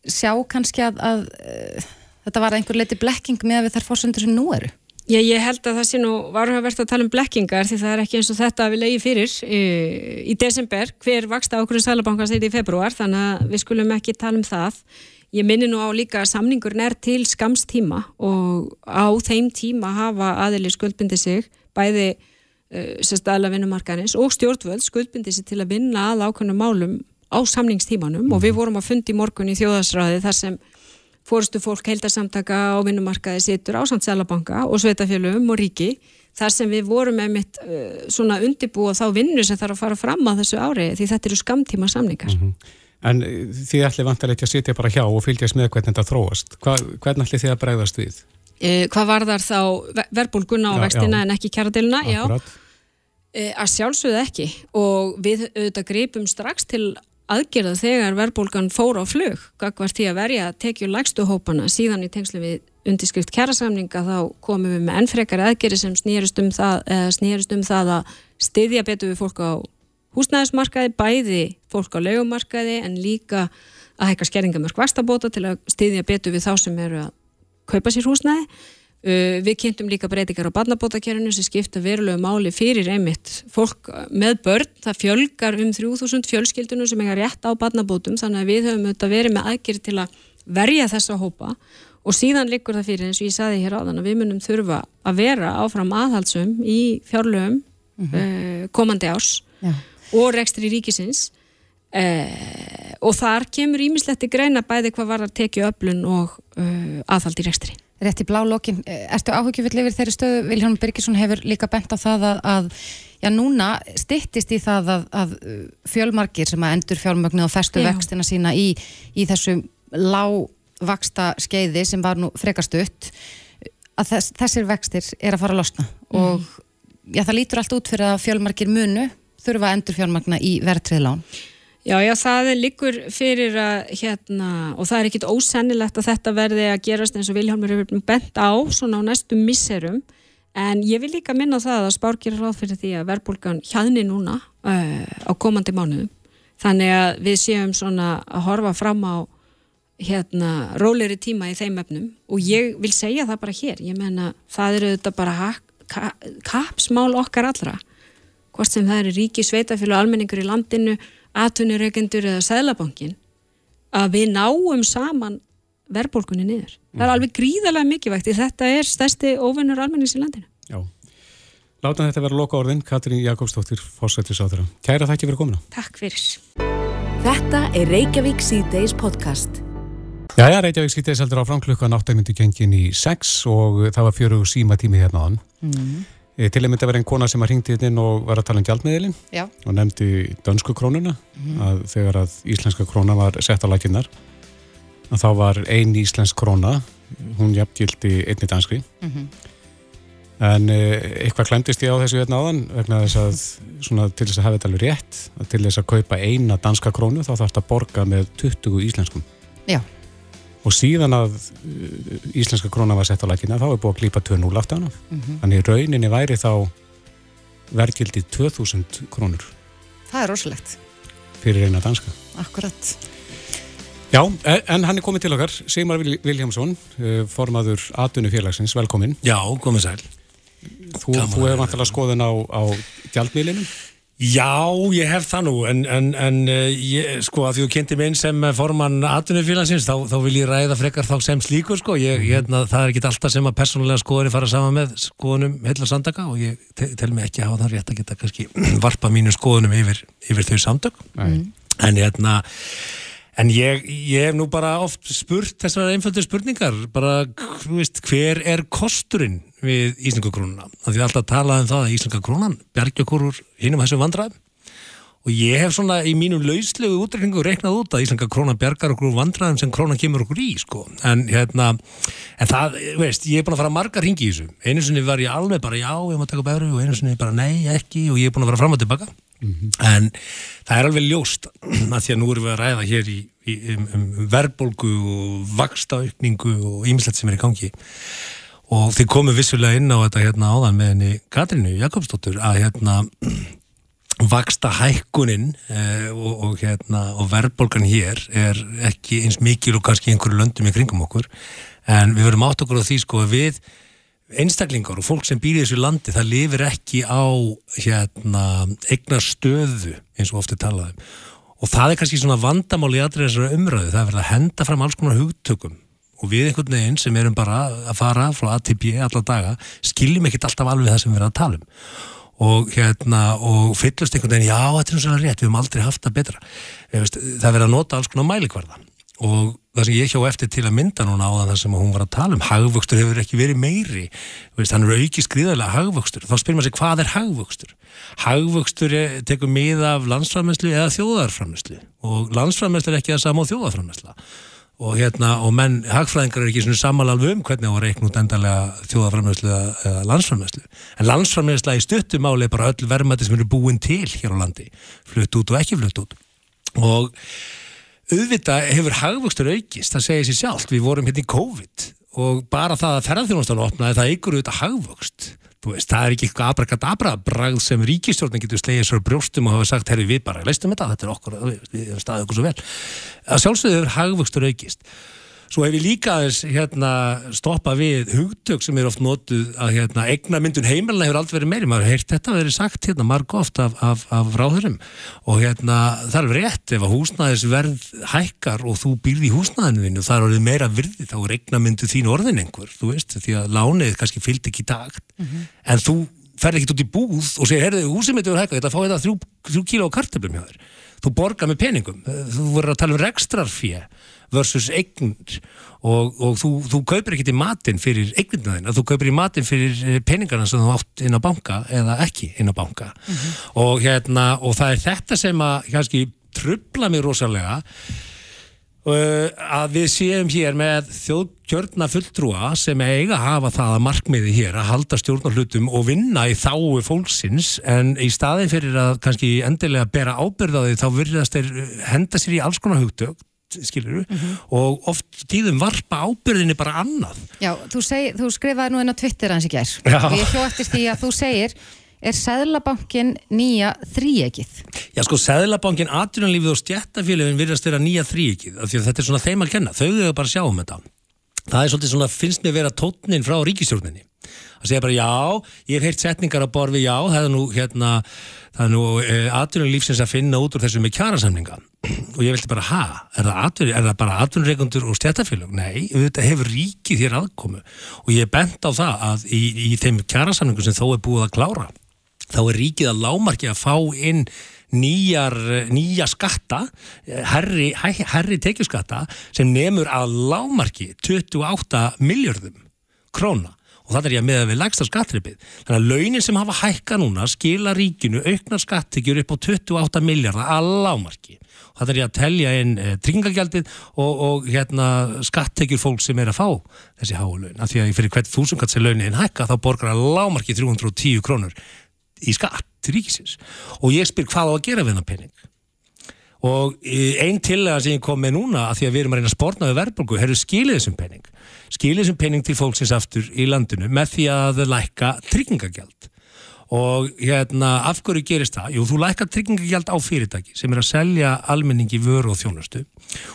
sjá kannski að, að, að þetta var einhver leiti blekking með þær forsendur sem nú eru? Já, ég held að það sé nú varhugavert að tala um blekkingar því það er ekki eins og þetta við leiði fyrir í, í desember hver vaksta ákveðin Sælabanka segði í februar þannig að við skulum ekki tala um það. Ég minni nú á líka að samningurinn er til skamstíma og á þeim tíma hafa aðilir skuldbindi sig bæði uh, sérstæðla vinnumarkanis og stjórnvöld skuldbindi sig til að vinna að ákveðinu málum á samningstímanum og við vorum að fundi morgun í þjóðasræði þar sem fórstu fólk heildarsamtaka á vinnumarkaði situr á Sandsælabanka og Sveitafjölum og Ríki þar sem við vorum með mitt uh, svona undibúa þá vinnu sem þarf að fara fram á þessu ári því þetta eru skamtíma samningar. Mm -hmm. En uh, þið ætli vantarleiti að sitja bara hjá og fylgjast með hvernig þetta þróast. Hva, hvernig ætli þið að bregðast við? Eh, hvað var þar þá verbulgunna á vextina en ekki kjæradilina? Já, eh, að sjálfsögðu ekki og við auðvitað gripum strax til aðgerða þegar verðbólgan fór á flug gagvar því að verja að tekju lægstu hópana síðan í tengslu við undirskrift kærasamninga þá komum við með ennfrekar aðgerði sem snýrist um það, um það að styðja betur við fólk á húsnæðismarkaði, bæði fólk á legumarkaði en líka að hækka skerringamörk vastabóta til að styðja betur við þá sem eru að kaupa sér húsnæði við kynntum líka breytingar á barnabótakerfinu sem skipta verulegu máli fyrir einmitt fólk með börn, það fjölgar um 3000 fjölskyldunum sem eiga rétt á barnabótum þannig að við höfum auðvitað verið með aðgjör til að verja þessa hópa og síðan likur það fyrir eins og ég saði hér áðan að við munum þurfa að vera áfram aðhalsum í fjárlögum mm -hmm. uh, komandi árs ja. og rekstri ríkisins uh, og þar kemur ímisletti greina bæði hvað var að tekja öflun og aðhald í rekstri rétt í blá lokin. Eh, ertu áhugjufell yfir þeirri stöðu? Viljón Birgisson hefur líka bent á það að, að já, núna stittist í það að, að fjölmarkir sem að endur fjármögnu og festu vextina sína í, í þessu lágvaksta skeiði sem var nú frekast upp að þess, þessir vextir er að fara að losna mm. og já, það lítur allt út fyrir að fjölmarkir munu þurfa að endur fjármögna í verðtriðlán. Já, já, það er líkur fyrir að hérna, og það er ekkit ósennilegt að þetta verði að gerast eins og Vilhelmur hefur bent á svona á næstum misserum. En ég vil líka minna það að spár gerir ráð fyrir því að verbulgan hjaðni núna uh, á komandi mánuðum. Þannig að við séum svona að horfa fram á hérna róleri tíma í þeim efnum. Og ég vil segja það bara hér, ég menna það eru þetta bara kapsmál okkar allra. Hvort sem það eru ríki, sveitafélag, almenningur í landinu atvinnureikendur eða sæðlabankin að við náum saman verðbólkunni niður. Mm. Það er mhm. alveg gríðarlega mikilvægt því þetta er stærsti ofennur almennings í landinu. Já. Láta þetta vera loka orðin, Katrín Jakobsdóttir, fórsættis á þeirra. Kæra þakki fyrir komina. Takk fyrir. Þetta er Reykjavík C-Days podcast. Já, já, Reykjavík C-Days heldur á framklukkan áttægmyndi gengin í sex og það var fjöru síma tími hérna á hann. Mm. Eh, til að mynda verið einn kona sem að ringti inn og var að tala um gjaldmiðlinn og nefndi dönsku krónuna mm. að þegar að íslenska króna var sett á laginnar að þá var ein íslensk króna hún jafngildi einni danskri mm -hmm. en e, eitthvað klemdist ég á þessu hérna áðan vegna þess að svona, til þess að hafa þetta alveg rétt að til þess að kaupa eina danska krónu þá þarf þetta að borga með 20 íslenskum Já og síðan að uh, íslenska króna var sett á lækina þá er búið að klýpa 2-0 aftur hana mm -hmm. þannig rauninni væri þá verðgildið 2000 krónur. Það er rosalegt. Fyrir eina danska. Akkurat. Já, en hann er komið til okkar Sigmar Viljámsson, uh, formaður Atunni félagsins, velkomin Já, komið sæl. Þú, þú hefur vantilega skoðun á, á gjaldmiðlinum Já, ég hef það nú, en, en, en eh, ég, sko að því þú kynnti mig inn sem formann atvinnufélagsins, þá, þá vil ég ræða frekar þá sem slíkur, sko, ég, ég, hérna, það er ekki alltaf sem að persónulega skoðunni fara saman með skoðunum heila sandaka og ég te, tel mig ekki að hafa það rétt að geta kannski [clears throat] varpa mínu skoðunum yfir, yfir þau samtök, mm. en hérna, en ég hef nú bara oft spurt þessar einföldu spurningar, bara, veist, hver er kosturinn við Íslandakrónuna. Það er alltaf að tala um það að Íslandakrónan bergja okkur úr hinnum þessum vandræðum og ég hef svona í mínum lauslegu útrekningu reiknað út að Íslandakrónan bergar okkur úr vandræðum sem krónan kemur okkur í sko. En hérna, en það, veist, ég er búin að fara margar hingi í þessu. Einu sinni var ég alveg bara já, ég má taka bæru og einu sinni bara nei, ekki og ég er búin að vera fram og tilbaka. Mm -hmm. En það er alveg ljóst [clears throat] að því að nú erum við að ræða hér í, í um, um verbolgu og vakstaaukningu og ýmislegt sem er í gangi og þið komum vissulega inn á þetta hérna áðan með henni Katrínu Jakobsdóttur að hérna [clears throat] vaksta hækkunin eh, og, og, hérna, og verðbólgan hér er ekki eins mikil og kannski einhverju löndum í kringum okkur en við verðum átt okkur á því sko að við einstaklingar og fólk sem býr í þessu landi það lifir ekki á hérna eignar stöðu eins og ofta talaðum og það er kannski svona vandamál í aðrið þessari umröðu það er verið að henda fram alls konar hugtökum. Og við einhvern veginn sem erum bara að fara frá ATP alla daga skiljum ekkert alltaf alveg það sem við erum að tala um. Og hérna og fyllast einhvern veginn, já þetta er náttúrulega rétt við höfum aldrei haft það betra. Það verður að nota alls konar mælikvarða og það sem ég hjá eftir til að mynda núna á það sem hún var að tala um, hagvöxtur hefur ekki verið meiri, veist, hann eru aukið skriðarlega hagvöxtur, þá spyrir maður sig hvað er hagvöxtur? Hagvöxtur tekur mið af landsframæslu eða þjóðarframæslu og landsframæslu er ekki það sama á þjóðarframæsla og hérna, og menn, hagfræðingar er ekki svona samanalvu um hvernig það var reiknút endarlega þjóðaframlegslu eða landsframlegslu en landsframlegsla í stuttumáli er bara öll verðmætti sem eru búin til hér á landi. Flutt út og ekki flutt út. Og auðvitað hefur hagvöxtur aukist, það segir sér sjálf við vorum hérna í COVID og bara það að ferðarþjónastánu opnaði það ykkur auðvitað hagvöxt Veist, það er ekki eitthvað abrakadabra bragð sem ríkistjórnin getur slegið svo brjóstum og hafa sagt, herri við bara, leistum þetta, þetta er okkur, við hefum staðið okkur svo vel. Að sjálfsögðu er hagvöxtur aukist. Svo hef ég líka aðeins hérna, stoppa við hugtök sem er oft nótuð að hérna, egna myndun heimilina hefur aldrei verið meiri. Maður heirt þetta verið sagt hérna, marg oft af, af, af ráðurum og hérna, það er rétt ef að húsnæðisverð hækkar og þú býrði í húsnæðinu og það er orðið meira virði þá er egna myndu þín orðin einhver, þú veist, því að lánið kannski fyllt ekki í takt mm -hmm. en þú ferð ekki út í búð og segir, herðu, húsið mitt er hækkað, þetta fá þetta þrjú, þrjú kíló kartöflum hjá þér. Þú borgar með peningum, þú verður að tala um rekstrarfíð versus eignir. Og, og þú, þú kaupir ekki til matinn fyrir eignirna þína, þú kaupir í matinn fyrir eh, peningarna sem þú átt inn á banka eða ekki inn á banka. Mm -hmm. og, hérna, og það er þetta sem að kannski trubla mig rosalega uh, að við séum hér með þjóðkjörna fulltrúa sem eiga að hafa það að markmiði hér að halda stjórnarhlutum og vinna í þáu fólksins. En í staðin fyrir að kannski endilega bera ábyrðaði þá virðast þeir henda sér í alls konar hugtök skilur mm -hmm. og oft tíðum varpa ábyrðinni bara annað. Já, þú, seg, þú skrifaði nú inn á Twitter hans í gerð og ég hjó eftir því að þú segir er Sæðlabankin nýja þríegið? Já sko, Sæðlabankin, atvinnanlífið og stjættafélagin virðast vera nýja þríegið af því að þetta er svona þeim að kenna, þau hefur bara að sjá um þetta. Það er svolítið svona, finnst mér vera tótnin frá ríkistjórninni að segja bara já, ég hef heyrt setningar á borfi já, það er nú hérna það nú e, atvinnanlífsins að finna út úr þessu með kjærasamninga og ég veldi bara, ha, er það, atvinni, er það bara atvinnreikundur og stjætafélag? Nei, þetta hefur ríkið þér aðkomu. Og ég er bent á það að í, í þeim kjærasamningum sem þó er búið að klára þá er ríkið að lámarki að fá inn nýjar, nýja skatta herri, herri tekjuskatta sem nefnur að lámarki 28 miljardum króna og það er ég að meða við lægsta skattripið þannig að launin sem hafa hækka núna skila ríkinu auknar skattekjur upp á 28 miljardar að lámarki það er ég að telja inn e, tryggingagjaldið og, og hérna, skattekjur fólk sem er að fá þessi hálaun af því að fyrir hvert þúsungat sem launin hækka þá borgar að lámarki 310 krónur í skatt ríkisins. Og ég spyr hvað á að gera við hennar penning og einn tillega sem ég kom með núna að því að við erum að reyna að spórna við verðbólgu, herru skilið þessum penning skilið þessum penning til fólksins aftur í landinu með því að lækka tryggingagjald. Og hérna, af hverju gerist það? Jú, þú lækkar tryggingagjald á fyrirtæki sem er að selja almenningi vöru og þjónustu.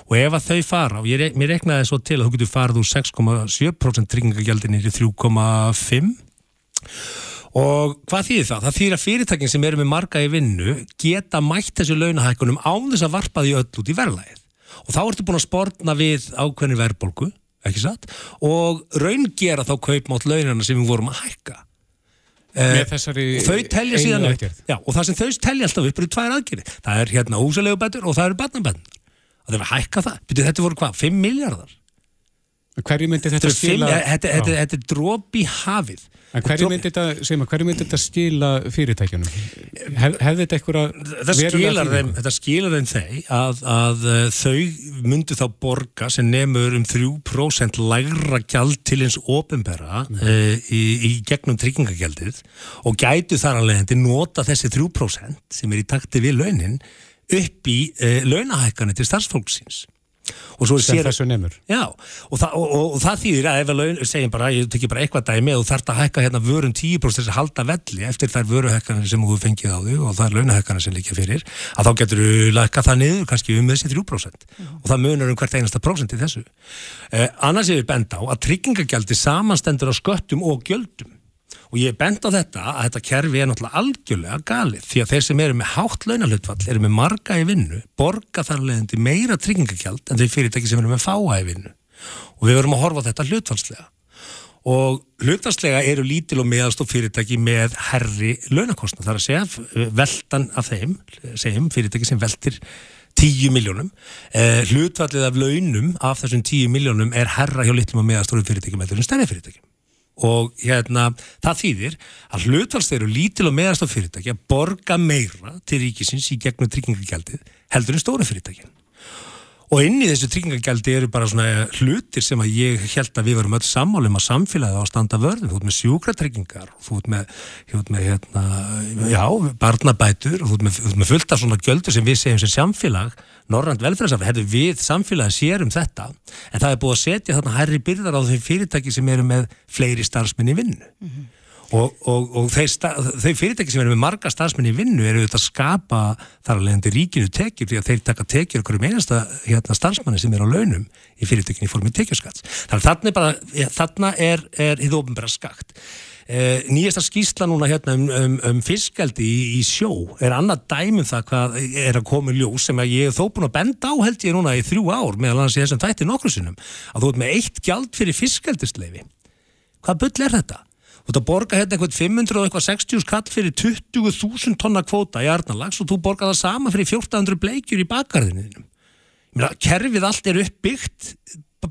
Og ef að þau fara, og ég, mér reknaði svo til að þú getur farið úr 6,7% tryggingagjaldinir í 3,5% og hvað þýðir það? Það þýðir að fyrirtækin sem eru með marga í vinnu geta mætt þessu launahækkunum án þess að varpa því öll út í verðlægið og þá ertu búin að spórna við ákveðni verðbolgu, ekki satt? Og raungera þá kaupmátt launana sem við vorum að hækka. Með eh, þessari síðan upp. já, og það sem þau telja alltaf upp eru tvær aðgjörði það er hérna húsalegu betur og það eru barnabennur og það er að hækka það, þetta voru hvað, 5 miljardar hverju myndi þetta skila þetta, þetta, þetta er dróp í hafið. Hverju myndi þetta, skila fyrirtækjunum? Hef, hefði þetta eitthvað skilar þeim, þetta skilar þeim þeim að, að uh, þau myndi þá borga sem nefnur um 3% lægra gjald til eins ofinbera mm. uh, í, í gegnum tryggingagjaldið og gætu þar alveg hendi nota þessi 3% sem er í takti við launin upp í uh, launahækani til starfsfólksins sem þessu nefnur já, og, og, og, og það þýðir að ef við segjum bara, ég tekja bara eitthvað dæmi og þarf að hækka hérna vörun 10% þess að halda velli eftir þær vöruhækkanir sem þú fengið á þau og það er launahækkanir sem líka fyrir að þá getur þú lækka það niður kannski um þessi 3% mm. og það munar um hvert einasta prósent í þessu. Eh, annars er við benda á að tryggingagjaldi samanstendur á sköttum og gjöldum og ég er bent á þetta að þetta kerfi er náttúrulega algjörlega galið því að þeir sem eru með hátt launalutfall eru með marga í vinnu, borga þar leðandi meira tryggingagjald en þeir fyrirtæki sem eru með fáa í vinnu. Og við verum að horfa þetta hlutfallslega. Og hlutfallslega eru lítil og meðalstof fyrirtæki með herri launakostna þar að segja veldan af þeim, segjum fyrirtæki sem veldir 10 miljónum eh, hlutfallið af launum af þessum 10 miljónum er herra hjá litlum og meðalstofum fyrirtæki með og hérna það þýðir að hlutvalstegur lítil og meðarstof fyrirtæki að borga meira til ríkisins í gegnum tryggingagjaldið heldur en stóru fyrirtækin og inn í þessu tryggingagjaldi eru bara svona hlutir sem að ég held að við verum öll sammálum að samfélagi á að standa vörðum þú ert með sjúkratryggingar þú ert með, með hérna, já, barnabætur þú ert með, fullt af svona gjöldur sem við segjum sem samfélag Norrand velfæðarsafli, herðu við samfélagi sérum þetta en það er búið að setja þarna hærri byrðar á þeim fyrirtæki sem eru með fleiri starfsmenn í vinnu. Mm -hmm og, og, og þau fyrirtæki sem eru með marga stafsmenn í vinnu eru auðvitað að skapa þar alveg endur ríkinu tekjur því að þeir taka tekjur okkur um einasta hérna, stafsmanni sem er á launum í fyrirtækinu í formi tekjurskats þannig að þarna er er, hið ofinbæra skakt. Eh, nýjasta skýsla núna hérna um, um, um fiskaldi í, í sjó er annað dæmum það hvað er að koma í ljós sem ég hef þó búin að benda á held ég núna í þrjú ár meðal annars í þessum tætti nokkru sinnum að þú ert með eitt gjald fyrir fiskaldisleifi hvað bull er þetta? Þú ert að borga hérna eitthvað 500 og eitthvað 60 skall fyrir 20.000 tonna kvóta í Arnalags og þú borga það sama fyrir 1400 bleikjur í bakgarðinu. Kerfið allt er uppbyggt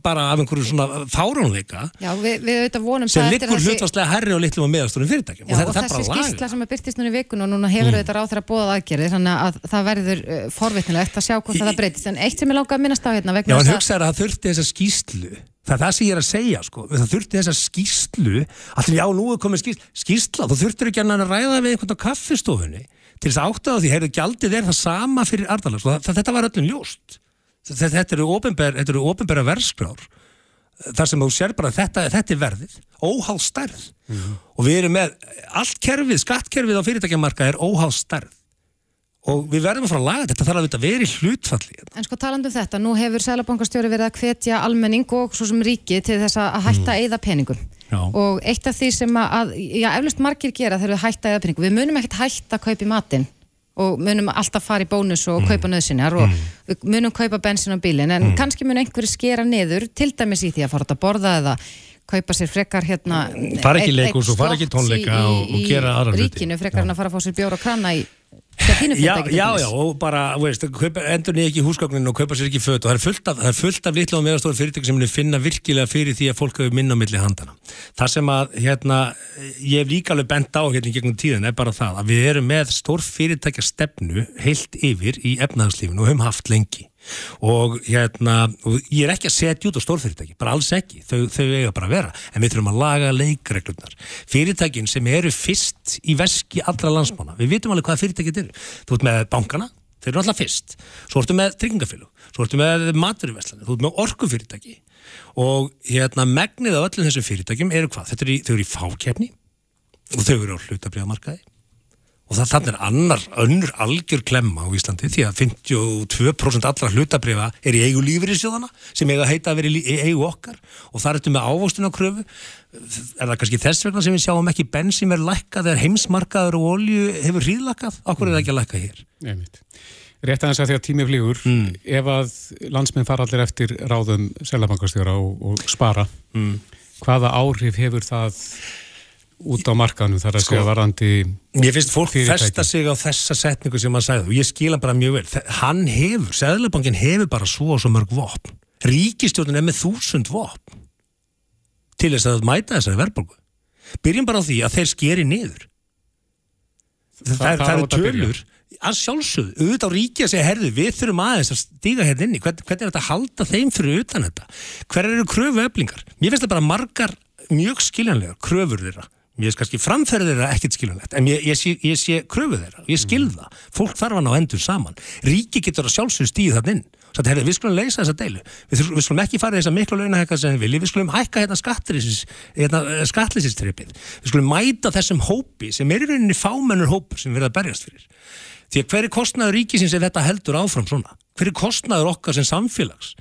bara af einhverju svona fáránleika Já, við, við auðvitað vonum sem liggur hlutvarslega herri og litlum og meðastórum fyrirtækjum Já, og og, er þessi skýrsla sem er byrtist núna í vikun og núna hefur Mm. auðvitað ráð þeirra bóðað aðgerðir þannig að það verður uh, forvitnilegt að sjá hvort það breytist en eitt sem ég langar að minnast á hérna Já, en hugsaður að það þurfti þessa skýslu það er það sem ég er að segja, sko. Það þurfti þessa skýslu allir, já, nú er komið skýsla, skýsla þú þurftir ekki að ræða við einhvern á kaffistofunni til þess að átta á því, heyrðu, gjaldið er það sama fyrir Ardalag, sko, þetta var öllum ljóst. Þetta, þetta eru opinber, þetta eru opinbera verskrár þar sem þú sér bara þetta, þetta er verðið óháð stærð. Og við erum með allt kerfið, skattkerfið á fyrirtækjamarka er óháð stærð og við verðum að fara að laga þetta, þarf að þetta vera í hlutfalli. En sko talandi um þetta, nú hefur Sælabankastjóri verið að hvetja almenning og svo sem ríki til þess að hætta að eyða peningum. Já. og eitt af því sem að, já, eflust margir gera þegar við hætta að eyða peningum. Við munum ekkert hætta að kaupa í matinn og munum alltaf fara í bónus og kaupa nöðsynjar og við munum kaupa bensin á bílinn. En kannski mun einhverju skera niður til dæmis í því að fara að borða eða kaupa sér frekar hérna Fara ekki í einn og fara ekki í tónleika í- og- og í gera aðra hluti. ríkinu frekar en að fara að fá sér bjóra og krana í Já, já, já, og bara, veist, kaupa, endur niður ekki í húsgögnin og kaupa sér ekki föt og það er fullt af, af litla og meðastóra fyrirtæki sem finna virkilega fyrir því að fólk hefur minna á milli handana. Það sem að, hérna, ég hef líka alveg bent á hérna gegnum tíðin er bara það að við erum með stór fyrirtækja stefnu heilt yfir í efnaðarslífinu og höfum haft lengi og hérna, og ég er ekki að setja út á stórfyrirtæki, bara alls ekki. Þau, þau eiga bara að vera, en við þurfum að laga leikreglurnar, fyrirtækin sem eru fyrst í veski allra landsmána við vitum alveg hvaða fyrirtæki þetta eru. Þú ert með bankana, þeir eru alltaf fyrst. Svo ertu með tryggingafélug, svo ertu með maturiveslanir, þú ert með orkufyrirtæki. Og hérna megnið af öllum þessum fyrirtækjum eru hvað, eru í, þau eru í fákefni og þau eru á hlutabriðamarkaði og það þannig er annar önnur algjör klemma á Íslandi því að 52% allra hlutabrifa er í eigu lífyrirsjóðana sem eiga að heita að vera í eigu okkar og það er þetta með ávostun á kröfu er það kannski þess vegna sem við sjáum ekki bensin er lækkað þegar heimsmarkaður og olju hefur hríðlakkað, okkur er það ekki að lækka hér Einmitt. Rétt aðeins að því að tími flýgur, Mm. ef að landsminn fara allir eftir ráðum selabankastjóra og, og spara, Mm. hvaða áhrif hefur það út á markanum þar að Sko, segja varandi Mér finnst fólk festa sig á þessa setningu sem hann sagði og ég skil hann bara mjög vel. Hann hefur, Sæðlabankin hefur bara svo og svo mörg vopn. Ríkistjórnin er með þúsund vopn til þess að mæta þessari verðbólgu. Byrjum bara á því að þeir skeri niður. Það, það, það eru tölur að sjálfsögðu, auðvitað á ríki að segja herðu, við þurfum aðeins að stíga hérna inni hvernig, hvernig er þetta að halda þeim fyrir utan þetta hver eru kröfu eflingar mér finnst það bara margar mjög skiljanlegar kröfur þeirra, mér finnst kannski framferð þeirra ekkert skiljanlegt, en ég, ég, sé, ég sé kröfu þeirra, ég skil það, fólk þarf hann á endur saman, ríki getur að sjálfsögðu stíð þann inn, svo þetta við skulum leysa þessa deilu, við, við skulum ekki fara í þessa miklu launahækka sem við viljum, við skulum hækka hérna skattlýsis, hérna, skattlýsistrippið við skulum mæta þessum hópi sem er í rauninni fámennur hópur sem við erum að berjast fyrir. Því að hver er kostnaður ríkisins ef þetta heldur áfram svona? Hver er kostnaður okkar sem samfélags?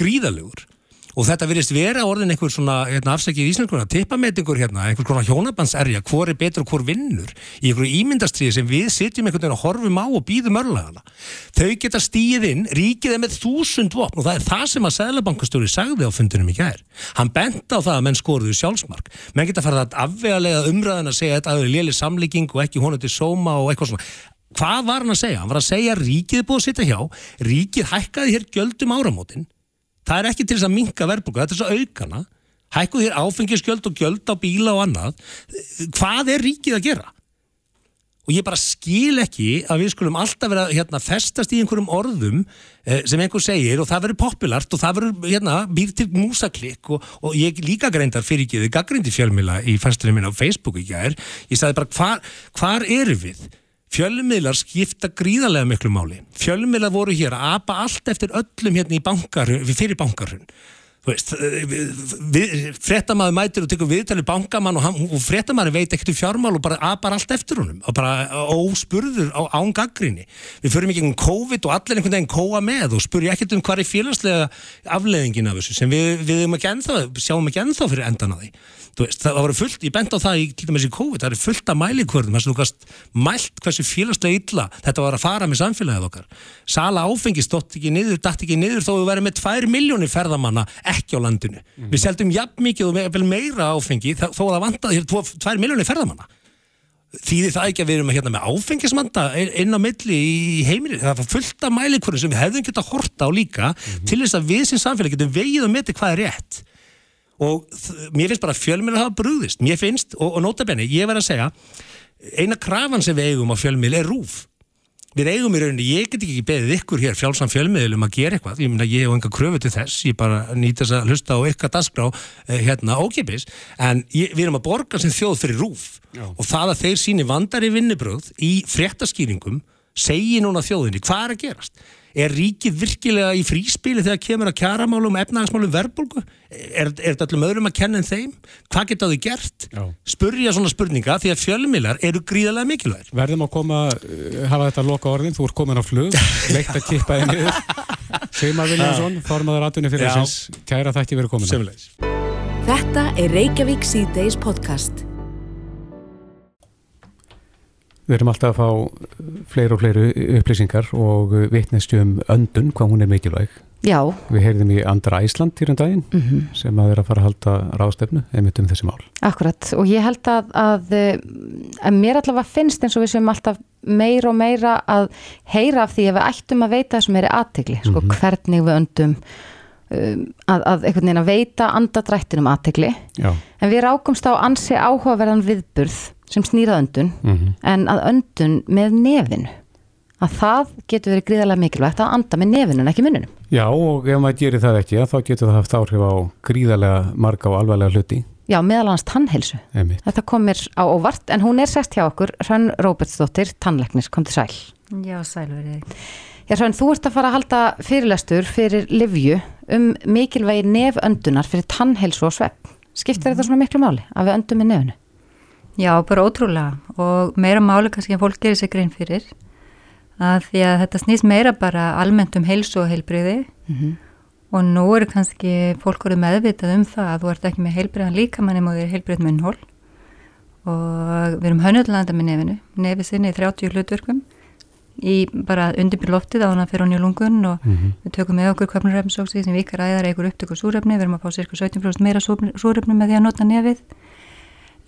Gríðalegur. Og þetta virðist vera orðin einhver svona, hérna, afsækið íslenskunar, tippametingur hérna, einhver svona hjónabandserja, hvor er betur og hvor vinnur í einhverju ímyndastriði sem við sitjum einhvern veginn og horfum á og býðum örlagana. Þau geta stíð inn, ríkið er með þúsund vopn og það er það sem að Sæðlabankastjóri sagði á fundinum í gær. Hann bent á það að menn skoruðu sjálfsmark. Menn geta farið að afvegalega umræðan að segja að þetta er léli samlíking og ekki honum til sóma og eitthvað svona. Hvað var hann að segja? Hann var að segja að ríkið Það er ekki til þess að minka verðbúka, þetta er svo aukana. Hækkuð hér áfengisgjöld og gjöld á bíla og annað. Hvað er ríkið að gera? Og ég bara skil ekki að við skulum alltaf vera hérna, festast í einhverjum orðum eh, sem einhver segir og það verður populart og það verður hérna, býr til músaklikk og, og ég líka greindar fyrir ekki þið gaggrindi fjölmila í fæstunum minna á Facebook í gær. Ég sagði bara hvar, hvar eru við? Fjölmiðlar skipta gríðarlega miklu máli. Fjölmiðlar voru hér að apa allt eftir öllum hérna í bankarhun, fyrir bankarhun. Veist, fréttamaður mætir og tekur viðtalið bankamann og, og fréttamaður veit ekkert um fjármál og bara apar allt eftir honum og bara óspurður á án gaggrinni. Við förum ekki um COVID og allir einhvern veginn kóa með og spurja ekkert um hvað er félagslega afleðingin af þessu sem við, við ekki ennþá, sjáum ekki ennþá fyrir endan að því. Veist, það var fullt, ég bent á það í, í COVID, það er fullt af mælikvörðum þess að þú gast mælt hversu félagslega illa þetta var að fara með samfélagið okkar Sala áfengi stótt ekki niður, ekki niður þó við verðum með 2 miljónir ferðamanna ekki á landinu. Við seldum jafn mikið og vel meira áfengi þó að það vantaði hér 2 miljónir ferðamanna. Þýðir það ekki að við erum hérna með áfengismanda inn á milli í heiminni það var fullt af mælikvörðum sem við hefðum gett að horta á líka mm -hmm. til þess að við sem samfélag getum vegið og metið hvað er rétt. Og mér finnst bara fjölmjöl að hafa brúðist mér finnst, og, og nota benni, ég verð að segja eina krafan sem við eigum á fjölmjöl er rúf við eigum í rauninni, ég get ekki beðið ykkur hér fjálsam fjölmiðlum að gera eitthvað. Ég, myna, ég hef enga kröfu til þess, ég bara nýta þess að hlusta á ykkar dasgrá eh, hérna ókipis, en ég, við erum að borga sem þjóð fyrir rúf. Já. og það að þeir síni vandari vinnubröð í fréttaskýringum segi núna þjóðinni hvað er að gerast Er ríkið virkilega í fríspili þegar kemur að kjaramálum, efnagasmálum, verbulgu? Er, er þetta allum öðrum að kenna en þeim? Hvað geta þau gert? Já. Spurja svona spurninga því að fjölmilar eru gríðarlega mikilvægir. Verðum að koma, uh, hafa þetta loka orðin, þú ert komin á flug, leitt að kippa þig niður. [laughs] Seymar Viljánsson, formadur aðtunni fyrir þessins, kæra þætti verið komin. Þetta er Reykjavík C-Days podcast. Við erum alltaf að fá fleiri og fleiri upplýsingar og vitnestu um öndun, hvað hún er mikilvæg. Já. Við heyrðum í Andra Æsland í raun daginn mm -hmm. sem að vera að fara að halda rástefnu einmitt um þessi mál. Akkurat og ég held að, að, að mér allavega finnst eins og við sem alltaf meira og meira að heyra af því að við ættum að veita þessum meiri aðtegli, sko mm -hmm. hvernig við öndum um, að, að einhvern veginn að veita andadrættinum aðtegli en við rákumst á ansi áhugaverðan viðburð sem snýrað öndun mm -hmm. en að öndun með nefinu að það getur verið gríðarlega mikilvægt að anda með nefinu en ekki mununum Já og ef maður gerir það ekki þá getur það haft áhrif á gríðarlega marga og alvarlega hluti Já, meðal hans tannheilsu Einmitt. Þetta komir á óvart en hún er sest hjá okkur Hrönn Róbertsdóttir, tannleiknis, kom til sæl Já, sæl verið Já, Hrönn, þú ert að fara að halda fyrirlestur fyrir Livju um mikilvægi neföndunar fyrir tannheilsu og svepp Skiptir mm. þetta svona miklu máli að við öndum með nefnu? Já, bara ótrúlega. Og meira máli kannski að fólk gerir sig grein fyrir að því að þetta snýst meira bara almennt um heilsu og heilbriði mm -hmm. og nú eru kannski fólk orðið meðvitað um það að þú ert ekki með heilbriðan líkamann um og þið er heilbrið munnhól og við erum hönnulanda með nefinu, nefið sinni í 30 hlutverkum í bara undirbyrð loftið á hana fyrir honni í lungun og mm -hmm. við tökum með okkur kvapnurrefnsóksi sem vikar æðar eigur upptöku súrefni, við erum að fá cirka 17% meira súrefni með því að nota nefið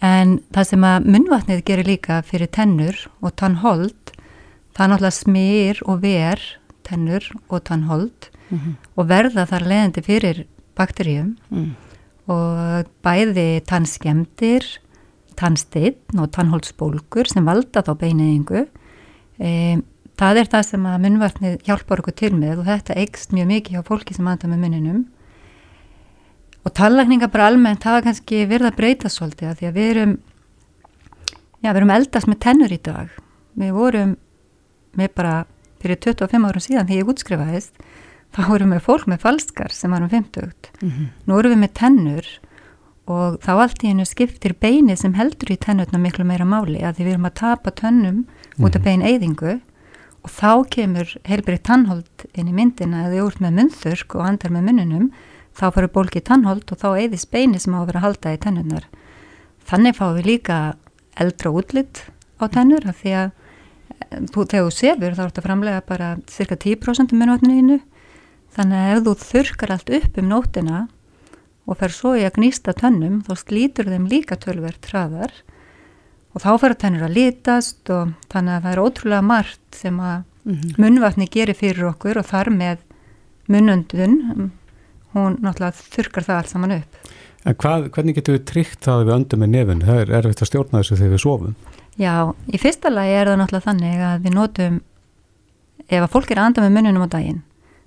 En það sem að munvatnið gerir líka fyrir tennur og tannhold, það náttúrulega smýr og ver tennur og tannhold mm -hmm. og verða þar leðandi fyrir bakteríum mm. og bæði tannskemdir, tannsteinn og tannholdsbólkur sem valda þá beineyingu. E, það er það sem að munvatnið hjálpar okkur til með og þetta eikst mjög mikið á fólki sem anda með muninum og tallakninga bara almennt hafa kannski verið að breyta svolítið að því að við erum já, við erum eldast með tennur í dag við vorum með bara fyrir 25 árum síðan þegar ég útskrifaðist þá vorum við fólk með falskar sem varum 50 mm -hmm. nú vorum við með tennur og þá allt í hennu skiptir beini sem heldur í tennurna miklu meira máli að því við erum að tapa tönnum mm út af mhm. bein eyðingu og þá kemur heilbrið tannhold inn í myndina að þið úr með munþurk og andar með mununum þá fyrir bólki tannhold og þá eðis beini sem á að vera halda í tennurnar. Þannig fáum við líka eldra útlitt á tennur af því að eh, þú, þegar þú sefur þá ert að framlega bara cirka 10% um minnvatninu þannig að ef þú þurkar allt upp um nótina og fer svo í að gnýsta tönnum þá slítur þeim líka tölverð traðar og þá fer tennur að lítast og þannig að það er ótrúlega margt sem að -hmm. munnvatni gerir fyrir okkur og þar með munnundun hún náttúrulega þurkar það allt saman upp. En hvað, hvernig getur við tryggt það við öndum með nefn? Það er erfitt að stjórna þessu þegar við sofum. Já, í fyrsta lagi er það náttúrulega þannig að við notum, ef að fólk er að anda með mununum á daginn,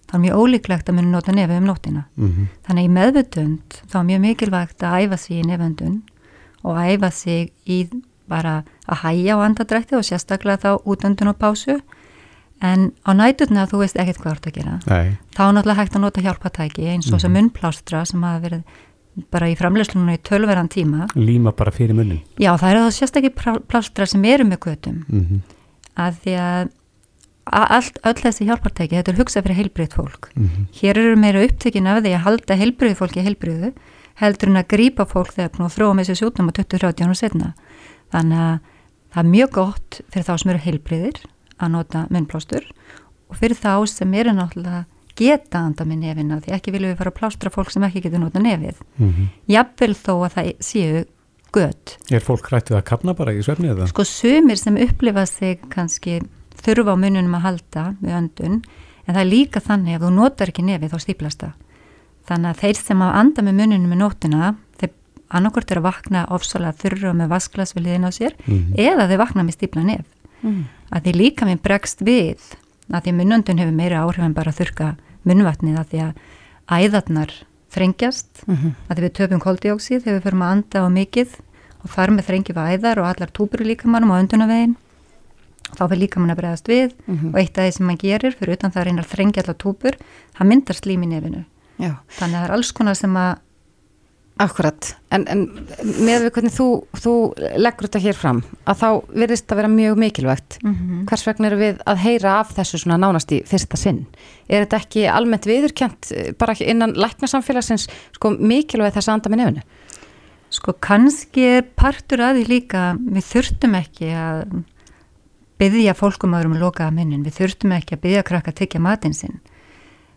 þá er mjög ólíklegt að munum nota nefn um nóttina. Mm -hmm. Þannig í meðvutund þá er mjög mikilvægt að æfa sig í nefndun og æfa sig í bara að hæja á andadrætti og sérstaklega þá útöndun og pásu En á næturna þú veist ekkert hvað þú ert að gera. Nei. Þá er náttúrulega hægt að nota hjálpatæki eins og þess að munnplástra sem hafa verið bara í framleyslunum í tölverðan tíma. Líma bara fyrir munnin. Já, það eru þá sérstaklega plástra sem eru með götum. Mm -hmm. Að því að allt, öll þessi hjálpatæki, þetta er hugsað fyrir heilbreyð fólk. Mm -hmm. Hér eru meira upptökin af því að halda heilbreyð fólki heilbreyðu heldur en að grípa fólk þegar það þróa með þessi sjúknum á 20-30 ára setna. Þannig að það er mjög gott fyrir þá sem eru heilbreyðir að nota munnplástur og fyrir þá sem eru náttúrulega geta anda með nefina því ekki viljum við fara að plástra fólk sem ekki getur nota nefið. Mm -hmm. Jafnvel þó að það séu gött. Er fólk hrættið að kapna bara í svefni eða? Sko sumir sem upplifa sig kannski þurfa á mununum að halda við öndun en það er líka þannig að þú notar ekki nefið þá stíplast það. Þannig að þeir sem að anda með mununum með nótuna þeir annarkort eru að vakna ofsalega þurra með vasklas við liðin á sér mm -hmm. eða þeir vakna með stípla nef. Mm. Að þeir líka með bregst við að því munundun hefur meira áhrif en bara þurka munvatnið að því að æðarnar þrengjast mm -hmm. að við töfum koldioksið þegar við förum að anda á mikið og farum með þrengjum æðar og allar túpur í líkamannum á öndunavegin þá fyrir líkamann að bregðast við mm -hmm. og eitt af því sem maður gerir fyrir utan það reynar að þrengja allar túpur það myndar slím í nefinu Já. þannig að það er alls konar sem að Akkurat, en, en með við hvernig þú, þú leggur þetta hér fram að þá verðist það vera mjög mikilvægt. Mm -hmm. hvers vegna eru við að heyra af þessu svona nánast í fyrsta sinn? Er þetta ekki almennt viðurkjent eh, bara innan læknasamfélagsins sko mikilvægt þess að anda með nefnu? Sko kannski er partur að því líka við þurftum ekki að byggja fólkum aðrum að loka að minnin, við þurftum ekki að byggja krakka að tekja matinn sinn.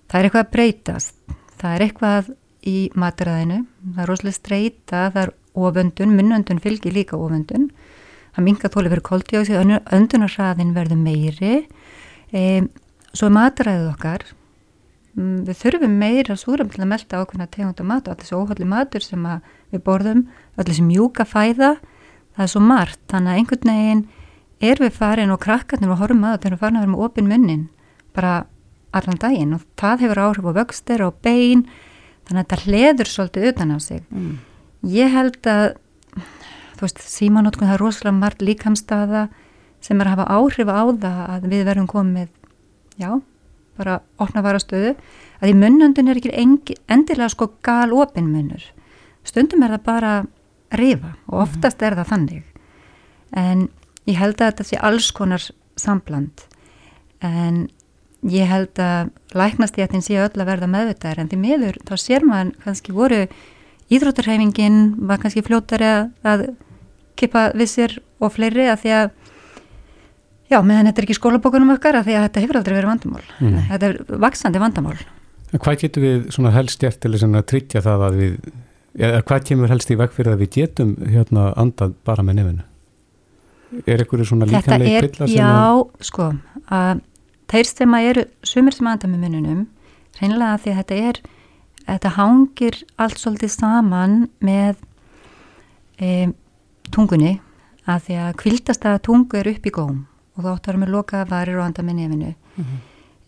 Það er eitthvað að breytast. Það er eitthvað í matræðinu, það er rosalega streyta, það er oföndun, munnöndun fylgir líka oföndun, það mingar þóli fyrir koldjósi, öndunarraðin verður meiri, e, svo matræðið okkar, mm, við þurfum meira súrum til að melda ákveðna tegund og mat og allir þessu óhalli matur sem við borðum, allir þessu mjúka fæða, það er svo margt, þannig að einhvern veginn er við farin og krakkarnir og horfum að það er farin að vera með opin munnin bara allan daginn og það hefur áhrif á vöxtir og bein þannig að þetta hleður svolítið utan á sig. Mm. ég held að þú veist, símanótkun það er rosalega margt líkamstaða sem er að hafa áhrif á það að við verðum komið já, bara opna varastöðu. Að í munnundin er ekki endilega sko gal opin munnur. Stundum er það bara rifa og oftast er það þannig. En ég held að þetta sé alls konar sambland. En ég held að læknastéttin sé öll að verða meðvitaðar en því miður þá sér maður kannski voru íþróttarhæfingin var kannski fljóttari að kipa við sér og fleiri að því að já, meðan þetta er ekki skólabókunum okkar að því að þetta hefur aldrei verið vandamál mm. þetta er vaksandi vandamál en Hvað getur við helst gert til að tryggja það að við eða hvað kemur helst í veg fyrir að við getum hérna andað bara með nefnu? Er einhverju svona líkanlega kvilla sem að Já, sko að þeir sem að eru sumir sem aðanda með mununum reynilega því að þetta er þetta hangir allt svolítið saman með e, tungunni að því að kvildasta tungu er upp í góm og þá áttar við lokaða varir og anda með nefinu mm -hmm.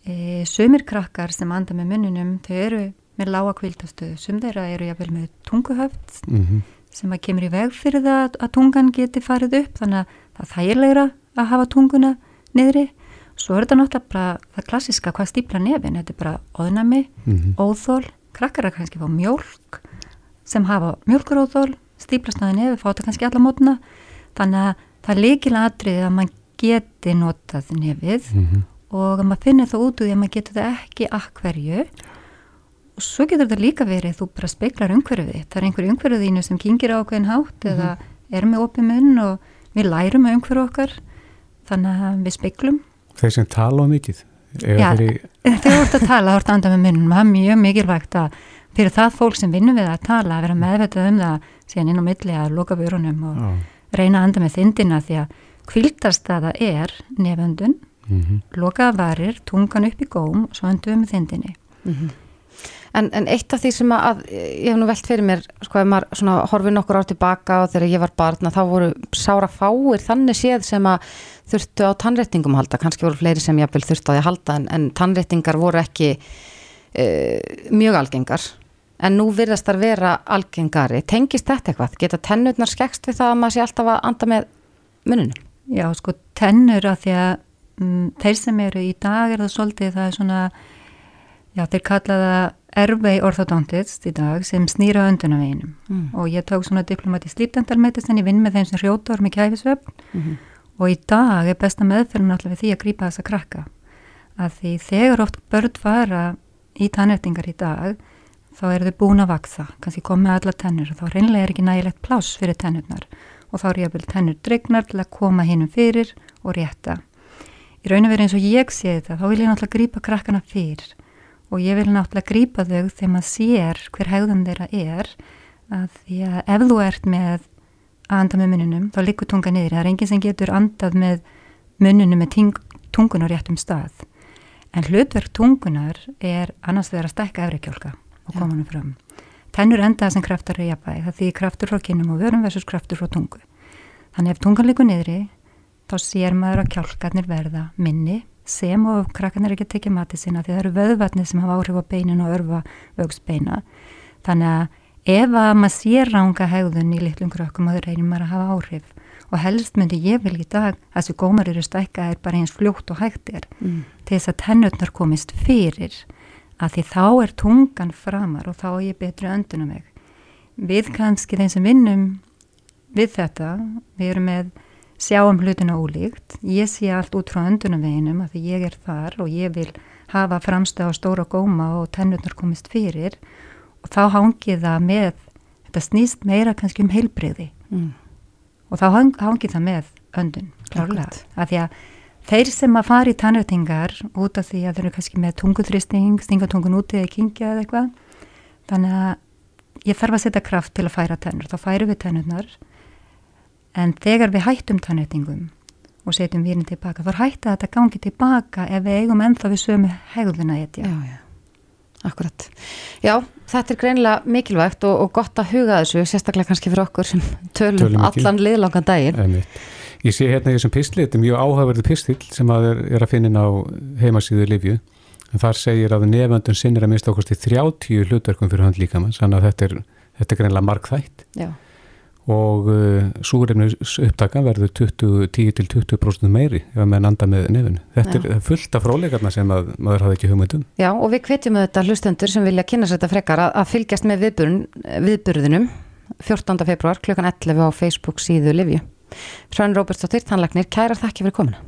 e, sumir krakkar sem anda með mununum þau eru með lága kvildastuðu sum þeirra eru jáfnvel með tunguhöft mm -hmm. sem að kemur í veg fyrir það að tungan geti farið upp þannig að það þægilegra að hafa tunguna niðri Svo er þetta náttúrulega bara það klassiska hvað stýpla nefin, þetta er bara óðnami, mm -hmm. óþól, krakkar er kannski fá mjölk sem hafa mjölkuróþól, stýplasnaði nefi, fá þetta kannski alla mótna, þannig að það er líkilega atrið að mann geti notað nefið mm -hmm. og að maður finnir það út úr því að maður getur það ekki akkverju og svo getur þetta líka verið, þú bara speiklar umhverfið, það er einhverju umhverfiðínu sem kingir ákveðin hátt mm -hmm. eða er með opið munn og við lærum umhverfu okkar, þannig að við speiklum þeir sem tala á mikið Já, þeir eru að tala, þá ertu að anda með munum það er mjög mikilvægt að fyrir það fólk sem vinnum við að tala, að vera meðvetað um það síðan inn á milli að loka vörunum og Já. reyna að anda með þindina því að kvildast að það er neföndun, mm -hmm. lokaða varir tungan upp í góm og svo við með þindinni mm -hmm. En, en eitt af því sem að, ég hef nú velt fyrir mér, sko, ef maður horfið nokkur ár tilbaka og þegar ég var barna, þá voru sára fáir þannig séð sem að þurftu á tannréttingum að halda, kannski voru fleiri sem jáfnvel þurftu á því að halda en, en tannréttingar voru ekki uh, mjög algengar en nú virðast þar vera algengari tengist þetta eitthvað? Geta tennurnar skekst við það að maður sé alltaf að anda með mununum? Já, sko, tennur að því að um, þeir sem eru í dag er það svolítið, það er svona já, þeir kalla það erfei orthodontist í dag sem snýra öndunaveginum mm. og ég tók svona diplomati slípdentalmetist en ég vinn með þeim sem hrjóta orð með kæfisvefn. Mm -hmm og í dag er besta meðferðin alltaf við því að grýpa þessa krakka. Að því þegar oft börn fara í tannrættingar í dag þá eru þau búin að vaksa, kannski komið alla tennur. Og þá reynlega er ekki nægilegt pláss fyrir tennurnar. Og þá er ég að vilja tennur dregnar til að koma hinnum fyrir og rétta. Í raun og verið eins og ég sé þetta, þá vil ég náttúrulega grýpa krakkana fyrr og ég vil náttúrulega grýpa þau þegar maður sér hver hegðan þeirra er að því að ef þú ert með að anda með muninum, þá likur tunga niður. Það er enginn sem getur andað með mununum með ting, tungun á réttum stað. En hlutverk tungunar er annars vegar að stækka efrikjálka og koma hann fram. Tennur enda sem kraftar er jafnvæg, það þýðir kraftur frá kynum og vörum versus kraftur frá tungu. Þannig ef tungan likur niðri, þá sér maður að kjálkarnir verða minni sem og krakkarnir ekki tekið matið sína því það eru vöðvatnir sem hafa áhrif á beinin og örfa vögsbeina. Þannig að ef að maður sér ránga hegðun í litlum krökkum og þau reynir maður að hafa áhrif og helst myndi ég vil í dag að þessu gómar eru stækka er bara eins fljótt og hægt er mm. til þess að tennutnar komist fyrir að því þá er tungan framar og þá er ég betri öndunum mig. Við kannski þeim sem vinnum við þetta, við erum með sjáum hlutina ólíkt, ég sé allt út frá öndunum veginum að ég er þar og ég vil hafa framstæð á stóra góma og tennutnar komist fyrir. Og þá hangið það með, þetta snýst meira kannski um heilbreyði mm. og þá hangið það með öndun, klárlega, að því að þeir sem að fara í tannötingar út af því að þeir eru kannski með tunguþristing, stinga tungun úti eða kingja eða eitthvað, þannig að ég þarf að setja kraft til að færa tennur, þá færu við tennurnar, en þegar við hættum tannötingum og setjum vírin tilbaka, þá hætta þetta gangi tilbaka ef við eigum ennþá við sömu hegðuna etja. Já, já. Akkurat. Já, þetta er greinilega mikilvægt og, og gott að huga þessu, sérstaklega kannski fyrir okkur sem tölum, tölum allan liðlangan daginn. Einmitt. Ég sé hérna í þessum pistli, þetta er mjög áhugaverði pistil sem að er, er að finna á heimasíðu Livju, en þar segir að nefnandun sinnir að mista okkur til 30 hlutverkum fyrir hönd líka mann, þannig að þetta er, þetta er greinilega markþætt. Já og uh, súrefnus upptaka verður 10-20% meiri ef maður nanda með nefn. Þetta Já. er fullt af fróleikarna sem að, maður hafði ekki hugmyndum. Já og við hvetjum þetta hlustendur sem vilja kynna sér þetta frekar að, að fylgjast með viðburðunum 14. februar klukkan 11 á Facebook síðu Livju. Svann Róbertsdóttir, tannlagnir, kærar þakki fyrir komina.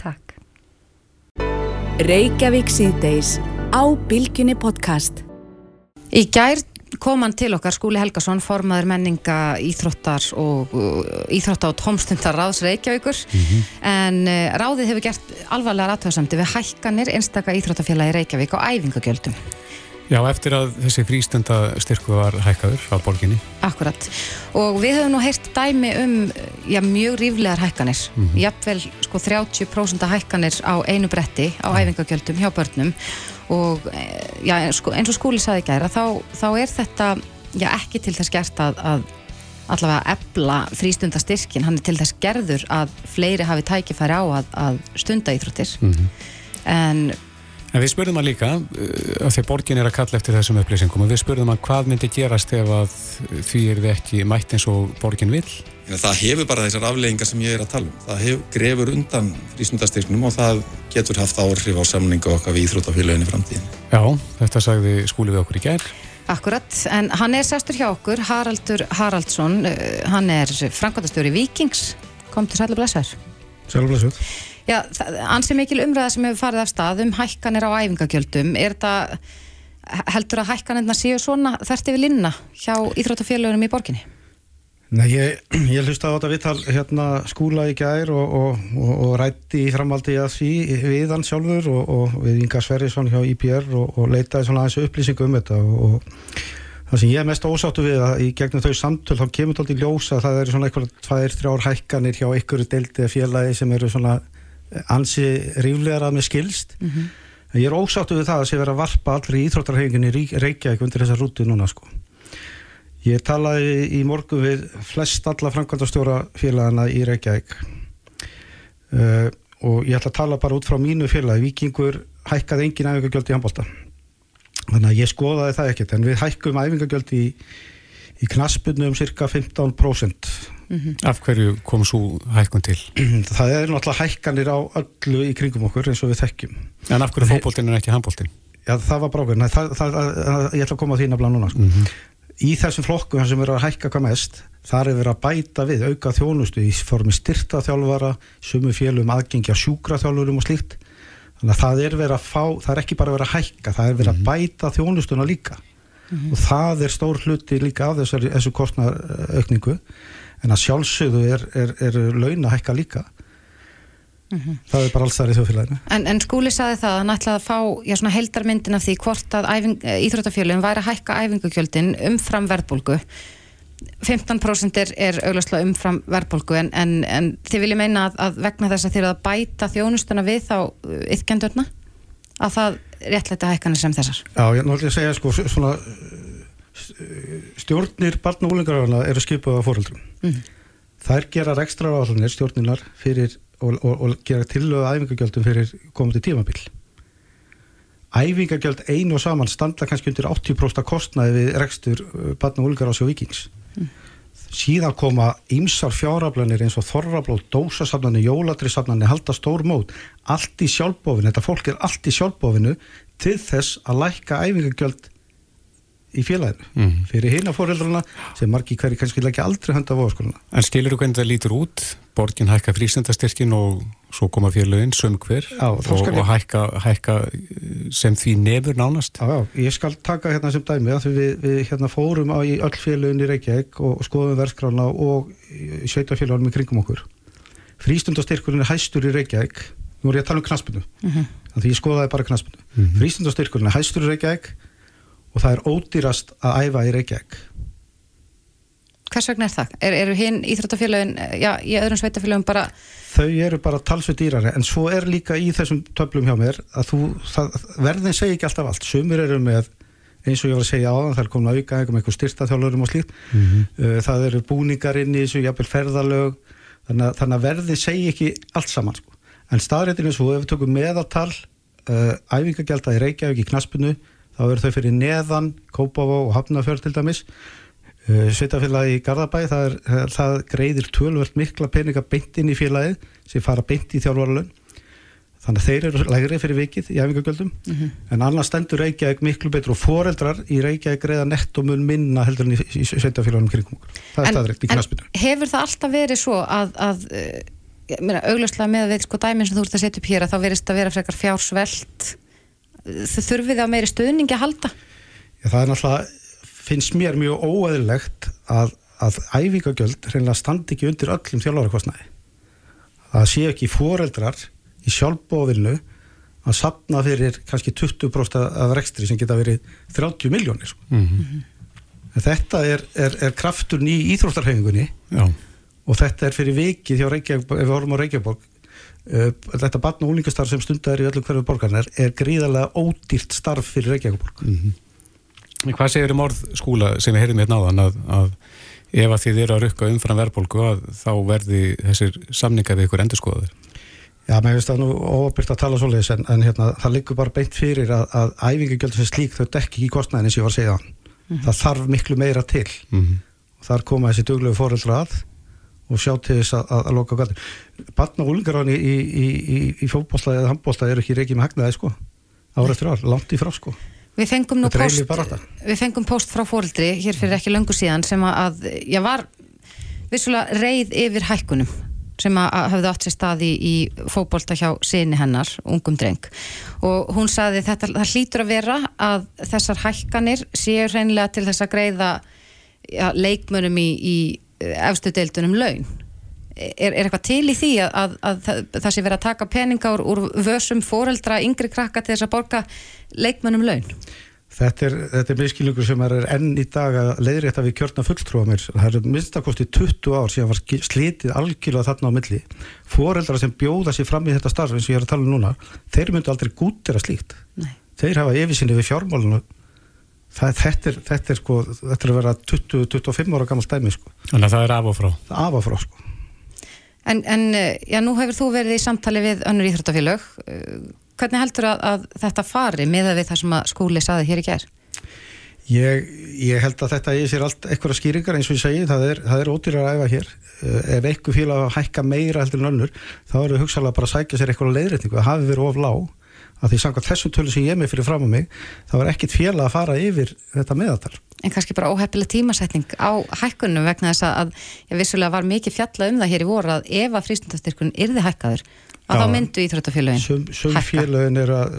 Takk. Reykjavík síðdeis á Bilginni podcast. Í gær kom hann til okkar, Skúli Helgason, formaður menninga íþróttar og íþróttar og tómstundar ráðs Reykjavíkur mm -hmm. en uh, ráðið hefur gert alvarlega aðtöðsamti við hækkanir einstaka íþróttafélagi Reykjavík á æfingagjöldum. Já, eftir að þessi frístundastyrku var hækkaður á borginni. Akkurat. Og við höfum nú heyrt dæmi um já, mjög ríflegar hækkanir. Mm -hmm. Jafnvel sko 30% hækkanir á einu bretti á æfingagjöldum hjá börnum og eh, já, sko, eins og skúli saði gæra þá, þá er þetta já, ekki til þess gert að, að allavega ebla frístundastyrkin hann er til þess gerður að fleiri hafi tækifæri á að, að stunda íþróttir mm -hmm. en En við spurðum hann líka, uh, að því borgin er að kalla eftir þessum upplýsingum, og við spurðum hann hvað myndi gerast ef að því er við ekki mætt eins og borgin vil? Það hefur bara þessar afleggingar sem ég er að tala um. Það hefur, grefur undan frísundastyrknum og það getur haft áhrif á samningu okkar við Íþrótafélaginu framtíðin. Já, þetta sagði skúli við okkur í gær. Akkurat, en hann er sestur hjá okkur, Haraldur Haraldsson, uh, hann er framkvæmdastjóri Vikings, kom til Sæla Blessar. Já, ansi mikil umræða sem hefur farið af stað um hækkanir á æfingagjöldum, er þetta heldur að hækkanirna séu svona þert yfir linna hjá Íþrótafélagunum í borginni? Nei, ég, [clears throat] ég hlusta á þetta viðtal hérna skúla í gær og, og, og, og rætti í framaldi að því við hann sjálfur og við Inga Sverrisson hjá IPR og leitaði svona aðeins upplýsingum um þetta og það sem ég er mest ósáttu við að í gegnum þau samtöl þá kemur þetta aldrei ljósa að það eru svona eitthvað tvæðir, þrjár hækkanir hjá einhverju deildi félagi sem eru svona ansi ríflegar að með skilst mm -hmm. ég er ósáttu við það að sé vera að varpa allri íþróttarhefinginni Reykjavík undir þessa rúti núna sko Ég talaði í morgu við flest alla framkvæmdastjóra félagana í Reykjavík uh, og ég ætla að tala bara út frá mínu félagi. Vikingur hækkaði engin æfingagjöld í handbólta. Þannig að ég skoðaði það ekkert en við hækkum æfingagjöld í, í knaspunum um cirka 15%. Mm -hmm. Af hverju kom svo hækkun til? [clears throat] Það er náttúrulega hækkanir á öllu í kringum okkur eins og við þekkjum. En af hverju fókbóltinn er ekki handbóltinn? Já það var brákur. Ég ætla að koma á þína bland núna sko. Mm -hmm í þessum flokku sem eru að hækka hvað mest þar er verið að bæta við auka þjónustu í formi styrta þjálfara sumu félum aðgengja sjúkra þjálfurum og slíkt þannig að það er verið að fá það er ekki bara verið að hækka, það er verið að mhm. bæta þjónustuna líka mm -hmm. og það er stór hluti líka af þessari, þessu kostnaraukningu en að sjálfsögðu er, er, er laun að hækka líka. Mm -hmm. það er bara alls þar í þjóðfélaginu. En, en skúli saði það að hann ætlaði að fá já, heldarmyndin af því hvort að æfing, íþróttafjölun væri að hækka æfingugjöldin umfram verðbólgu. 15% er, er auglastlega umfram verðbólgu en, en, en þið viljum meina að, að vegna þess að þið eru að bæta þjónustuna við þá ytkendurna að það réttleita hækkanir sem þessar? Já, ég náttúrulega segja sko svona stjórnir barn og úlingarafana eru skipuð af fóröldrum mm. þær gerar ekstra áhaldunir stjórninar fyrir og, og, og gera tilöðu æfingagjöldum fyrir komandi tímabill æfingagjöld ein og saman standa kannski undir 80% kostnaði við rekstur uh, barn og úlingar á sjó vikings mm. síðan koma ymsar fjáraflanir eins og þorrablót, dósasafnani, jóladrisafnani halda stór mót, allt í sjálfbófinu þetta fólk er allt í sjálfbófinu til þess að lækka æfingagjöld í félaginu mm. fyrir hina fóreldrarna sem margi hverju kannski ekki aldrei hönda á óskoluna. En skilur þú hvernig það lítur út? Borgin hækka frísendastyrkin og svo koma félagin sömkver og, og hækka, hækka sem því nefur nánast? Já, já, ég skal taka hérna sem dæmi að við, við hérna fórum á í öll félagin í Reykjavík og skoðum verðskrána og sveitafélagunum í kringum okkur. Frístundastyrkurinn er hæstur í Reykjavík, nú er ég að tala um knaspinu, mm -hmm. þannig að ég skoðaði bara knaspinu. Mm -hmm. Og það er ódýrast að æfa í Reykjavík Hvers vegna er það? Er, eru hinn íþróttafélagin já, í öðrum sveitafélagum bara Þau eru bara talsveit dýrari en svo er líka í þessum töflum hjá mér að þú, það, verðin segir ekki alltaf allt sumir eru með, eins og ég var að segja á það er komin að auka eitthvað með eitthvað styrtaþjólarum og slíkt mm -hmm. það eru búningar inn í þessu, jafnvel ferðalög þannig að, þannig að verðin segir ekki allt saman sko. en staðréttinu svo, ef við tökum meðartal uh, æfingagjald að í Reykjavík í knaspinu þá eru þau fyrir neðan Kópavó og Hafnafjörð til dæmis. Uh, Sveitafélagi í Garðabæ það, er, það greiðir tölvöld mikla peninga beint inn í félagið sem fara beint í þjálfaralun þannig að þeir eru lægri fyrir vikið í æfingagjöldum. Mm -hmm. en annars stendur Reykjavík miklu betur og foreldrar í Reykjavík greiða nettomun minna heldur en í, í sveitafélagunum kringum það er staðrækt í knaspinu En hefur það alltaf verið svo að, að uh, augljóslega með að við sko dæmin sem þú ert að setja upp hér að þá verist að vera frekar fjársvelt þurfið það meiri stuðningi að halda? Já, það er náttúrulega, finnst mér mjög óæðilegt að, að æfingagjöld reynilega standi ekki undir öllum þjálfárikostnæði. Það sé ekki foreldrar í sjálfbóðinu að sapna fyrir kannski 20% af rekstri sem geta verið 30 miljónir. Mm -hmm. Þetta er, er, er krafturn í íþróttarhefingunni og þetta er fyrir vikið hjá Reykjavík, ef við horfum á Reykjavík þetta barn og úlingastarf sem stundar í öllum hverju borgarnar er gríðarlega ódýrt starf fyrir Reykjavík mm -hmm. Hvað segir um orð skúla sem við heyrðum hérna áðan að, að ef að þið eru að rukka umfram verðbólku að þá verði þessir samningar við ykkur endurskoðaður? Já, mér finnst það nú óbyrgt að tala svolítið en, en hérna, það liggur bara beint fyrir að, að æfingagjöldur sem slík þau dekki í kostnæðin sem ég var að segja mm -hmm. það þarf miklu meira til mm -hmm. þar koma þessi duglegu fóreldra að og sjá til þess að, að loka gæti. Barn og úlingarvani í, í, í, í fólkbólstaði eða handbólstaði eru ekki reykið með hagnaði sko, ára eftir ár, langt í frá sko. Við fengum nú post, við fengum post frá fóldri hér fyrir ekki löngu síðan sem að, ég var vissulega reið yfir hækkunum sem að hafði átt sér staði í fókbólta hjá sinni hennar, ungum dreng og hún saði þetta, það hlýtur að vera að þessar hækkanir séu hreinlega til þess að greiða ja, leikmönum í, í efstu deildunum laun. Er, er eitthvað til í því að, að, að það, sé verið að taka peninga úr, úr vössum foreldra yngri krakka til þess að borga leikmönnum laun? Þetta er, þetta er miskilningur sem er enn í dag að leiðrétta við kjörna fulltrúa mér það er minnstakosti 20 ár sem var slítið algjörlega þarna á milli. Foreldra sem bjóða sér fram í þetta starf eins og ég er að tala um núna, þeir myndu aldrei gútira slíkt. Nei. þeir hafa yfirsinni við fjármálunu Það, þetta, er, þetta er sko, þetta er að vera 20-25 ára gammal stæmi sko. Þannig að það er af og frá. Af og frá sko. En, en já, nú hefur þú verið í samtali við önnur íþróttafélög. Hvernig heldur að, að þetta fari með að við það sem að skúli saði hér í gerð? Ég, ég held að þetta ég sér allt eitthvað skýringar eins og ég segi, það er, það er ódýrar að æfa hér. Ef einhver félag hækka meira heldur en önnur, þá er það hugsalega bara að sækja sér eitthvað leiðrætningu. Það hafi verið of lág að því samkvæmt þessum tölu sem ég er með fyrir fram á mig þá er ekkit félag að fara yfir þetta meðatal. En kannski bara óheppileg tímasetning á hækkunum vegna þess að ég vissulega var mikið fjalla um það hér í voru að ef að frístundastyrkun yrði hækkaður að Já, þá myndu íþróttafélagin hækka. Sum félagin er að,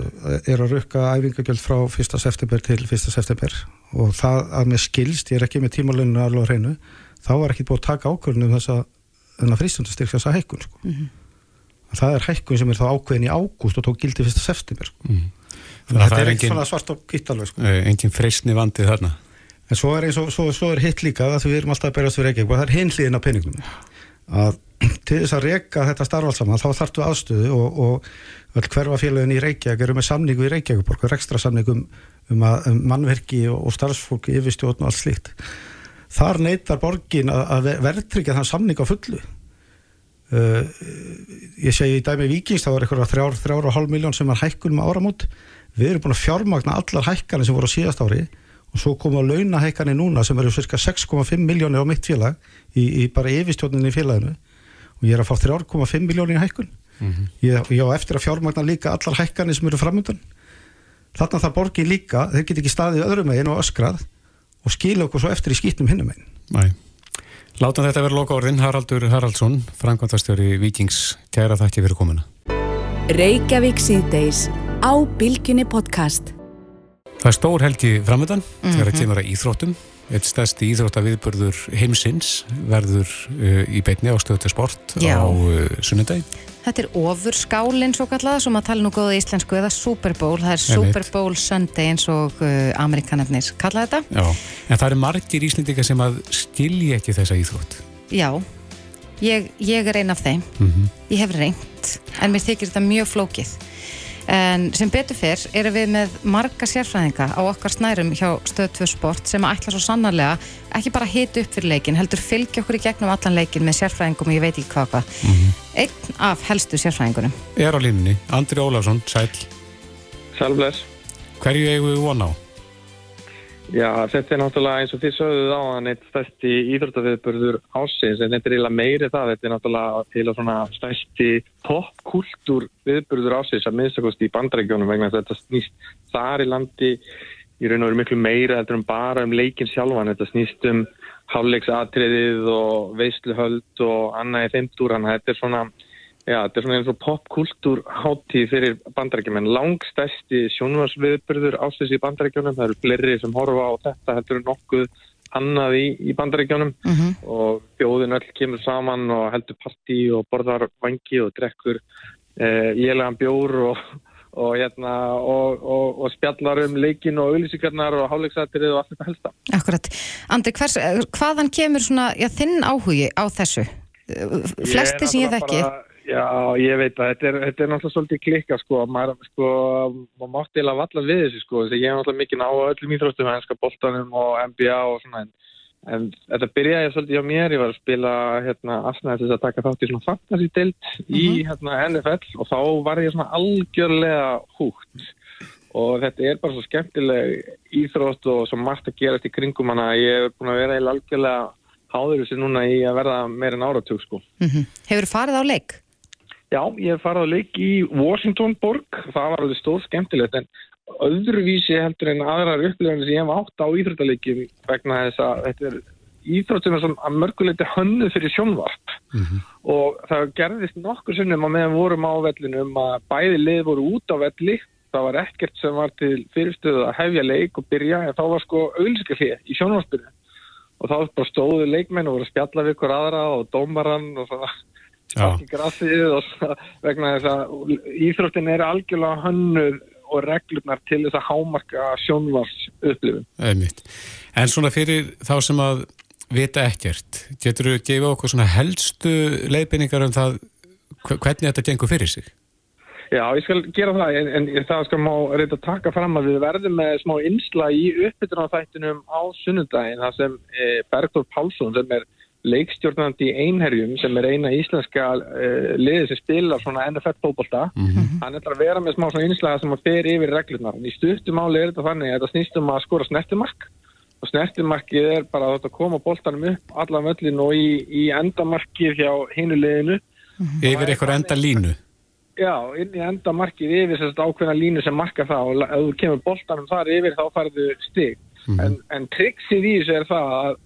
er að rukka æfingagjöld frá 1. september til 1. september og það að með skilst, ég er ekki með tímaluninu alveg að reynu, þá var ekki búið að taka ákvörnum þess að frístundastyrk að -hmm það er hækkun sem er þá ákveðin í ágúst og tók gildi fyrsta september sko. mm. þetta er ekkert svona svart og gitt alveg sko. engin freysni vandið þarna en svo er, svo, svo, svo er hitt líka að við erum alltaf að berjast fyrir Reykjavík og það er hinliðin á peningum að [clears throat] til þess að reyka þetta starfaldsama þá þartu aðstöðu og, og hverfafélagin í Reykjavík eru með samningu í Reykjavík og ekstra samningum um, um mannverki og, og starfsfólki yfirstjórn og allt slíkt þar neytar borgin að, að verðtryggja þann samning á fullu uh, ég segi í dæmi vikings þá er eitthvað þrjár, þrjár og hálf miljón sem er hækkunum áramót. Við erum búin að fjármagna allar hækkanir sem voru á síðast ári og svo koma launahækkanir núna sem eru cirka 6,5 miljónir á mitt félag í, í bara yfirstjórninni í félaginu. Og ég er að fá 3,5 miljónir í hækkun. Mm -hmm. ég, ég á eftir að fjármagna líka allar hækkanir sem eru framöndan þarna það borgin líka, þeir get ekki staðið öðrum meginn og öskrað og skilja okkur svo eftir í skýtnum hinnum meginn Látum þetta vera loka orðin, Haraldur Haraldsson framkvæmtastjóri Vikings, kæra þakki fyrir komuna Reykjavík síðdeis á Bilginni podcast Það er stór helgi framöndan mm -hmm. þegar það mhm. kemur að íþróttum eitt stærsti íþróttaviðburður heimsins verður uh, í beitni á stöðu sport Já. á uh, sunnundagi. Þetta er ofurskálinn svo kallað sem að tala nú góða íslensku eða Super Bowl, það er Super Bowl Sunday eins og uh, amerikanarnir kalla þetta. Já, en það eru margir íslendika sem að skilji ekki þessa íþrótt. Já, ég, ég er einn af þeim, mm -hmm. ég hef reynd en mér þykir þetta mjög flókið En sem betur fyrr erum við með marga sérfræðinga á okkar snærum hjá Stöð 2 Sport sem að ætla svo sannarlega ekki bara hita upp fyrir leikin, heldur fylgja okkur í gegnum allan leikin með sérfræðingum og ég veit ekki hvað hvað. Mm -hmm. Einn af helstu sérfræðingunum. Er á línunni, Andri Ólafsson, sæl. Sælbless. Hverju eigum við von á? Já, þetta er náttúrulega eins og þið sögðuð á hann eitt stærsti íþróttafiðburður ásins en þetta er eiginlega meiri það, þetta er náttúrulega að stærsti popkultúr viðburður ásins að minnstakost í bandrækjónum vegna þetta snýst þar í landi í raun og veru miklu meira heldur um bara um leikin sjálfan, þetta snýst um háleiksatriðið og veisluhöld og annað í þeimtúr, þannig að þetta er svona Já, þetta er svona eins og popkultúr háttíð fyrir bandarækjum en langstæsti sjónvarsviðburður ásins í bandarækjunum. Það eru fleri sem horfa á þetta heldur nokkuð annað í, í bandarækjunum uh mhm. -huh. og þjóðin öll kemur saman og heldur partí og borðar vangi og drekkur eh, élegan bjór og, og, hérna, og, og spjallar um leikin og auðlýsingarnar og háleiksatrið og allt þetta helsta. Akkurat. Andri, hvers, hvaðan kemur svona, já, þinn áhugi á þessu? Flesti sem ég þekki? Bara Já, ég veit að þetta er, þetta er náttúrulega svolítið klikka sko, maður, sko, maður mátti eða valla við þessu sko, þess að ég er náttúrulega mikið á öllum íþróttum, hennska boltanum og NBA og svona, en, en þetta byrjaði svolítið á mér, ég var að spila hérna afsnæðið til að taka þátt í svona fantasy-delt mm -hmm. í mhm. hérna NFL og þá var ég svona algjörlega húgt og þetta er bara svo skemmtileg íþrótt og svo margt að gera þetta í kringum hana, ég er búin að vera algjörlega háður þessi núna í að verða meirinn áratug sko. Mm -hmm. Hefur farið á leik? Já, ég hef farið að leik í Washington borg, það var alveg stóð skemmtilegt en öðruvísi heldur en aðrar upplifandi sem ég hef átt á íþróttaleikjum vegna þess að þetta er íþróttum sem að mörguleiti hönnu fyrir sjónvarp. Mm -hmm. og það gerðist nokkur sunnum að meðan vorum á vellinum að bæði lið voru út á velli. Það var ekkert sem var til fyrirstöðu að hefja leik og byrja en þá var sko auðvilskallið í sjónvarpinu. Og þá bara stóðu leikmenn og voru að spjalla við hver aðra og dómaran og svona sparki grassið og vegna þess að íþróttin er algjörlega hönnuð og reglurnar til þess að hámarka sjónvars upplifum. En svona fyrir þá sem að vita ekkert, getur þú að gefa okkur svona helstu leiðbynningar um það hvernig þetta gengur fyrir sig? Já, ég skal gera það, en, en það skal má reynda taka fram að við verðum með smá insla í uppbytunarþættinum á sunnundagin, það sem eh, Bergþór Pálsson sem er leikstjórnandi í einherjum sem er eina íslenska uh, liði sem spila svona NFL-fókbalta mm -hmm. hann ætlar að vera með smá svona einslega sem að fer yfir reglurnar. Í stuttumáli er þetta þannig að þetta snýstum að skora snertimark og snertimarkið er bara að koma bóltanum upp allan völlin og í, í endamarkið hjá hinu liðinu mm -hmm. Yfir eitthvað enda línu? Já, inn í endamarkið yfir þess að ákveðna línu sem marka það og ef þú kemur bóltanum þar yfir þá farðu stig mm -hmm. en, en triksið í þessu er það að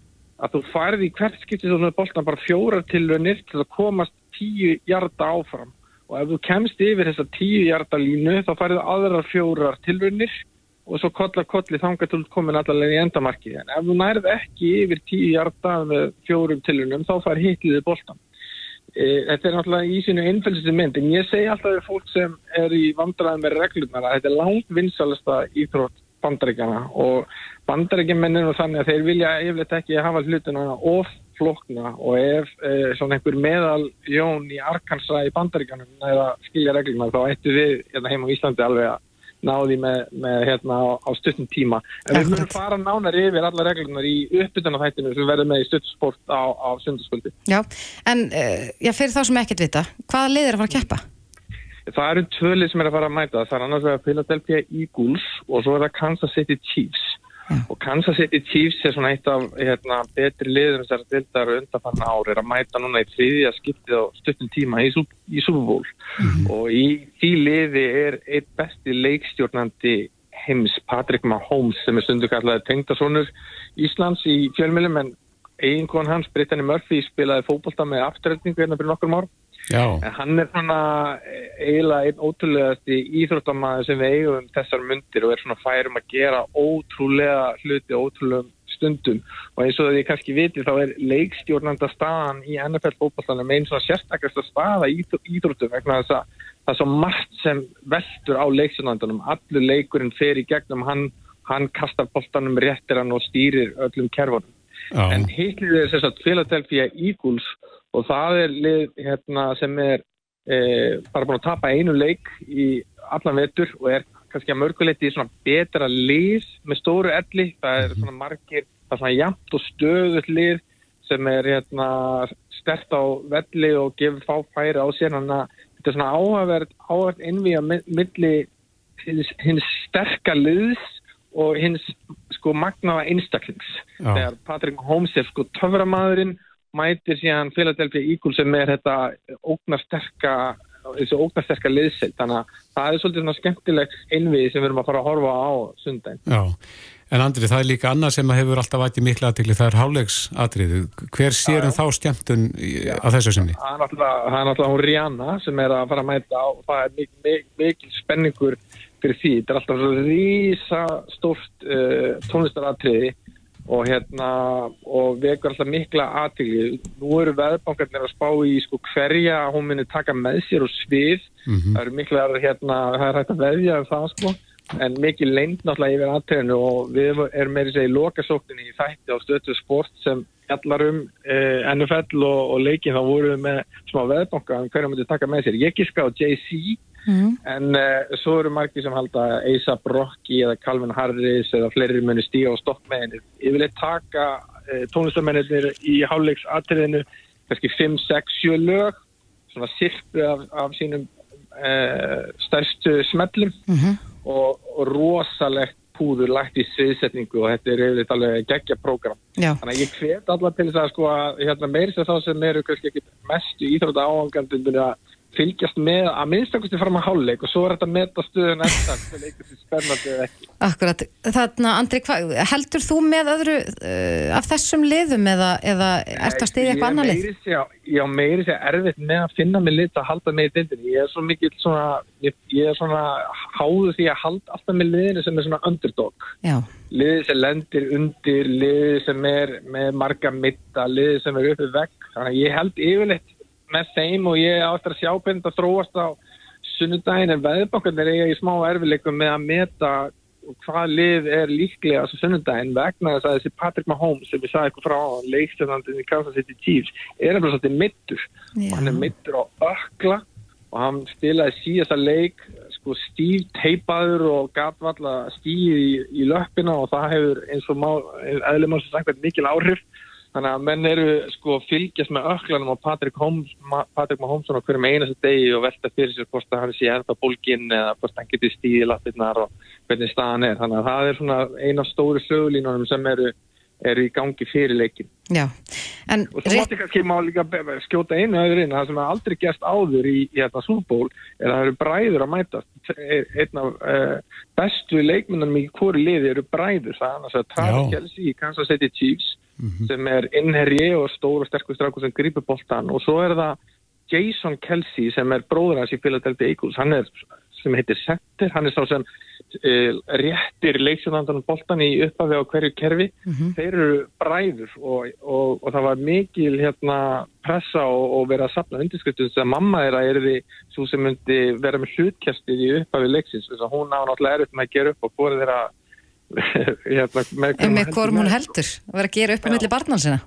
að þú færði í hvert skipti svona bóltan bara fjórar tilvönir til að komast tíu hjarta áfram. Og ef þú kemst yfir þessa tíu hjarta línu þá færði aðrar fjórar tilvönir og svo kolla kolli þanga til komin allavega í endamarki en ef þú nærð ekki yfir tíu hjarta með fjórum tilvönum þá fær hitliði bóltan e, þetta er náttúrulega í sínu einfælsisi mynd en ég segi alltaf fyrir fólk sem er í vandræði með reglunar að þetta er langt vinsalasta íþrótt bandaríkjana og bandaríkjumennir og þannig að þeir vilja yfirleitt ekki hafa hlutina of flokna og ef eh, svona einhver meðal jón í Arkansas í bandaríkanum eða skilja regluna þá ættu við hérna heim á Íslandi alveg að náði með, með hérna á, á stuttum tíma. En við munum fara nánar yfir alla reglunar í uppbytunarþættinu sem verður með í stuttusport á, á sundarskvöldi. Já, en uh, já, fyrir þá sem ekkert vita, hvaða lið er að fara að keppa? Það eru tvö lið sem er að fara að mæta. Það er annars vegar Philadelphia Eagles og svo er það Kansas City Chiefs. Ja. og Kansas City Chiefs er svona eitt af hérna, betri liður þessar dildar undanfanna ári er að mæta núna í þriðja skiptið á stuttum tíma í, í Super Bowl mm -hmm. og í því liði er eitt besti leikstjórnandi heims Patrick Mahomes sem er stundu kallaði tengdasónur Íslands í fjölmjölum en eiginkon hans Brittany Murphy spilaði fókbalta með afturöldningu hérna fyrir nokkur már Já. En hann er svona eiginlega einn ótrúlegast í íþróttamæðu sem við eigum þessar myndir og er svona færum að gera ótrúlega hluti, ótrúlega stundum. Og eins og því kannski viti þá er leikstjórnanda staðan í NFL fókballanum einn svona sérstakasta staða í íþróttum vegna þess að það er svo margt sem veldur á leikstjórnandanum. Allur leikurinn fer í gegnum hann, hann kastar boltanum réttir hann og stýrir öllum kerfunum. En hitlir þess að Philadelphia Eagles og það er lið hérna, sem er e, bara búin að tapa einu leik í allan vetur og er kannski að mörguleiti í svona betra lið með stóru elli, það er mhm. svona margir, það er svona jæmt og stöðut lið sem er hérna, stert á velli og gefur fáfæri á sér, þannig að þetta er svona áhverð, áhverð innví að milli hins, hins sterka liðs og hins sko magnaða einstaklings. Þegar Patrik Holmes er sko töframadurinn mætir síðan Philadelphia Eagles sem er þetta ógnarsterka þessu ógnarsterka liðsild þannig að það er svolítið svona skemmtilegt einvið sem við erum að fara að horfa á sundaginn. Já, en Andri það er líka annað sem hefur alltaf vætið miklu aðtikli það er hálegsatriðu. Hver sér um þá skemmtun á þessu sinni? Það er náttúrulega hún Rihanna sem er að fara að mæta og það er mikil, mikil, mikil spenningur fyrir því. Þetta er alltaf svona rísa stórt uh, tónlistaratriði og hérna og vekur alltaf mikla aðtili nú eru veðbankarnir að spá í sko hverja hún minni taka með sér og svið. Mm -hmm. það eru mikla hérna það er hægt að veðja um það sko. En mikið leint náttúrulega yfir aðteginu og við erum meira sér í lokasókninni í þætti á stötu sport sem allar um eh, NFL og, og leikin þá voru við með smá veðbanka um hverja myndi taka með sér. Ég gíska á JC Mm. En uh, svo eru margir sem halda A$AP Rocky eða Calvin Harris eða fleiri munir stíga og stopp með henni. Ég vil eitthvað taka uh, tónlistamennir í háluleiks aðtriðinu, kannski 5, 6, 7 lög, svona sirpu af, af sínum uh, stærstu smellum mm -hmm. og, og rosalegt púður lagt í sviðsetningu og þetta er yfirleitt alveg geggja prógram. Þannig að ég hvet allar til þess að sko að hérna, meirist að þá sem eru kannski ekki mest í íþrótta áhangandunum að fylgjast með að minnstakusti fram að háluleik og svo er þetta að meta stöðun eftir það leikur sér spennandi eða ekki. Akkurat, þannig að Andri, hva, heldur þú með öðru uh, af þessum liðum eða, eða ert að stiðja eitthvað annar lið? Ég á meiri sér erfitt með að finna mig lit að halda mig í dindinni, ég er svo mikið svona, ég, ég er svona háðu því að halda alltaf með liðinu sem er svona underdog. Já. liði sem lendir undir, liði sem er með marga mitta, liði sem er uppið vekk, þannig að ég held yfirleitt með þeim og ég áttur að sjá hvernig það þróast á sunnudagin en veðbokkarnir eiga í smá erfileikum með að meta hvað lið er líklega á sunnudagin vegna þess að þessi Patrick Mahomes sem ég sagði eitthvað frá leikstjóðandinn í Kansas City Chiefs er alveg svolítið mittur og hann er mittur á ökla og hann stilaði síðast að leik sko stíf teipaður og gatvalla stíð í, í löppina og það hefur eins og eðlum að það er mikil áhrif Þannig að menn eru sko fylgjast með öklanum á Patrik Mahomsson á hverjum einastu degi og velta fyrir sér hvort að hann sé ennþá bólginn eða hvort hann getur stíði lappirnar og hvernig staðan er. Þannig að það er svona eina stóru sögulínunum sem eru, eru í gangi fyrir leikin. Já. En og svo mátti kannski má líka skjóta einu öðru inn. Það sem er aldrei gæst áður í, í þetta súból er að það eru bræður að mæta. Einn af uh, bestu leikmennum í hverju liði eru bræður. Það er annars að Kelce í Kansas City Chiefs mm -hmm. sem er innherji og stór og sterkur strákur sem grýpur boltan og svo er það Jason Kelsey sem er bróður hans í Philadelphia Eagles, hann er sem heitir Center, hann er sá sem uh, réttir leiksjónandan boltan í upphafi á hverju kerfi mm -hmm. þeir eru bræður og, og, og það var mikil hérna, pressa og, og vera að sapna undirskriftum þess að mamma þeirra er því svo sem myndi vera með hlutkjastið í upphafi leiksins, þess að hún á náttúrulega erfitt með að gera upp og búið þeirra [laughs] með, með hvorm hún heldur að vera að gera upp á milli barnansina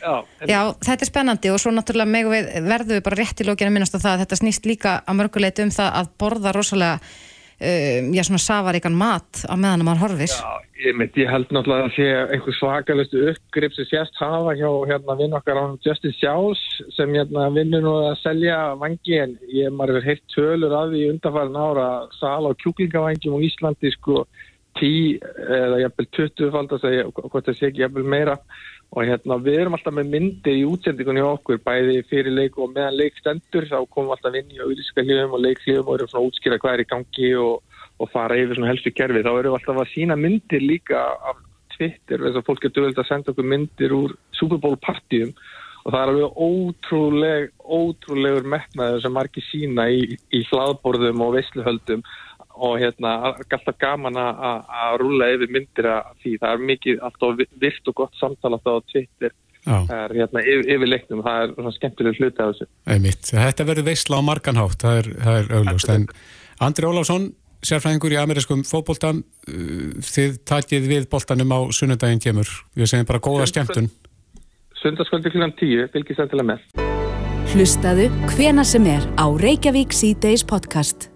Já. Já, þetta er spennandi og svo náttúrulega við, verðum við bara rétt í lókinu að minnast á það að þetta snýst líka að mörguleit um það að borða rosalega uh, já, svona safaríkan mat á meðan maður horfir. Já, ég, mynd, ég held náttúrulega að sé einhver svakalustu uppgrip sem sést hafa hjá hérna vinn okkar á Justice Sjálfs sem hérna vinnur nú að selja vangi en ég maður hefur heilt tölur að því undanfærin ára sal á kjúklingavangjum á Íslandi sko 10 eða jæfnvel 20 fald að segja hvort það sé ekki jæfnvel meira. Og hérna við erum alltaf með myndir í útsendingunni okkur bæði fyrir leik og meðan leik stendur þá komum við alltaf inn í auðvíska hljöfum og leikhljöfum og erum svona útskýra hvað er í gangi og, og fara yfir svona helstu kerfi. Þá erum við alltaf að sína myndir líka af Twitter þess að fólk getur vel að senda okkur myndir úr Super Bowl partíum. Og það er alveg ótrúleg ótrúlegur metnaður sem margir sína í, í hlaðborðum og veisluhöldum og hérna alltaf gaman að rúla yfir myndir að því. Það er mikið alltaf vilt og gott samtala alltaf á Twitter. Það er hérna yfir, yfir leiknum. Það er svona skemmtileg hluti af þessu. Einmitt. Þetta verður veistla á marganhátt það er, það er augljóst. En Andri Ólafsson, sérfræðingur í amerískum fókbóltan uh, þið takið við bóltanum á sunnudaginn kemur. Við segjum bara góða skemmtun. Sundarskvöldi kl. 10, fylgis að með. Hlustaðu hvena sem er á Reykjavík C-Days podcast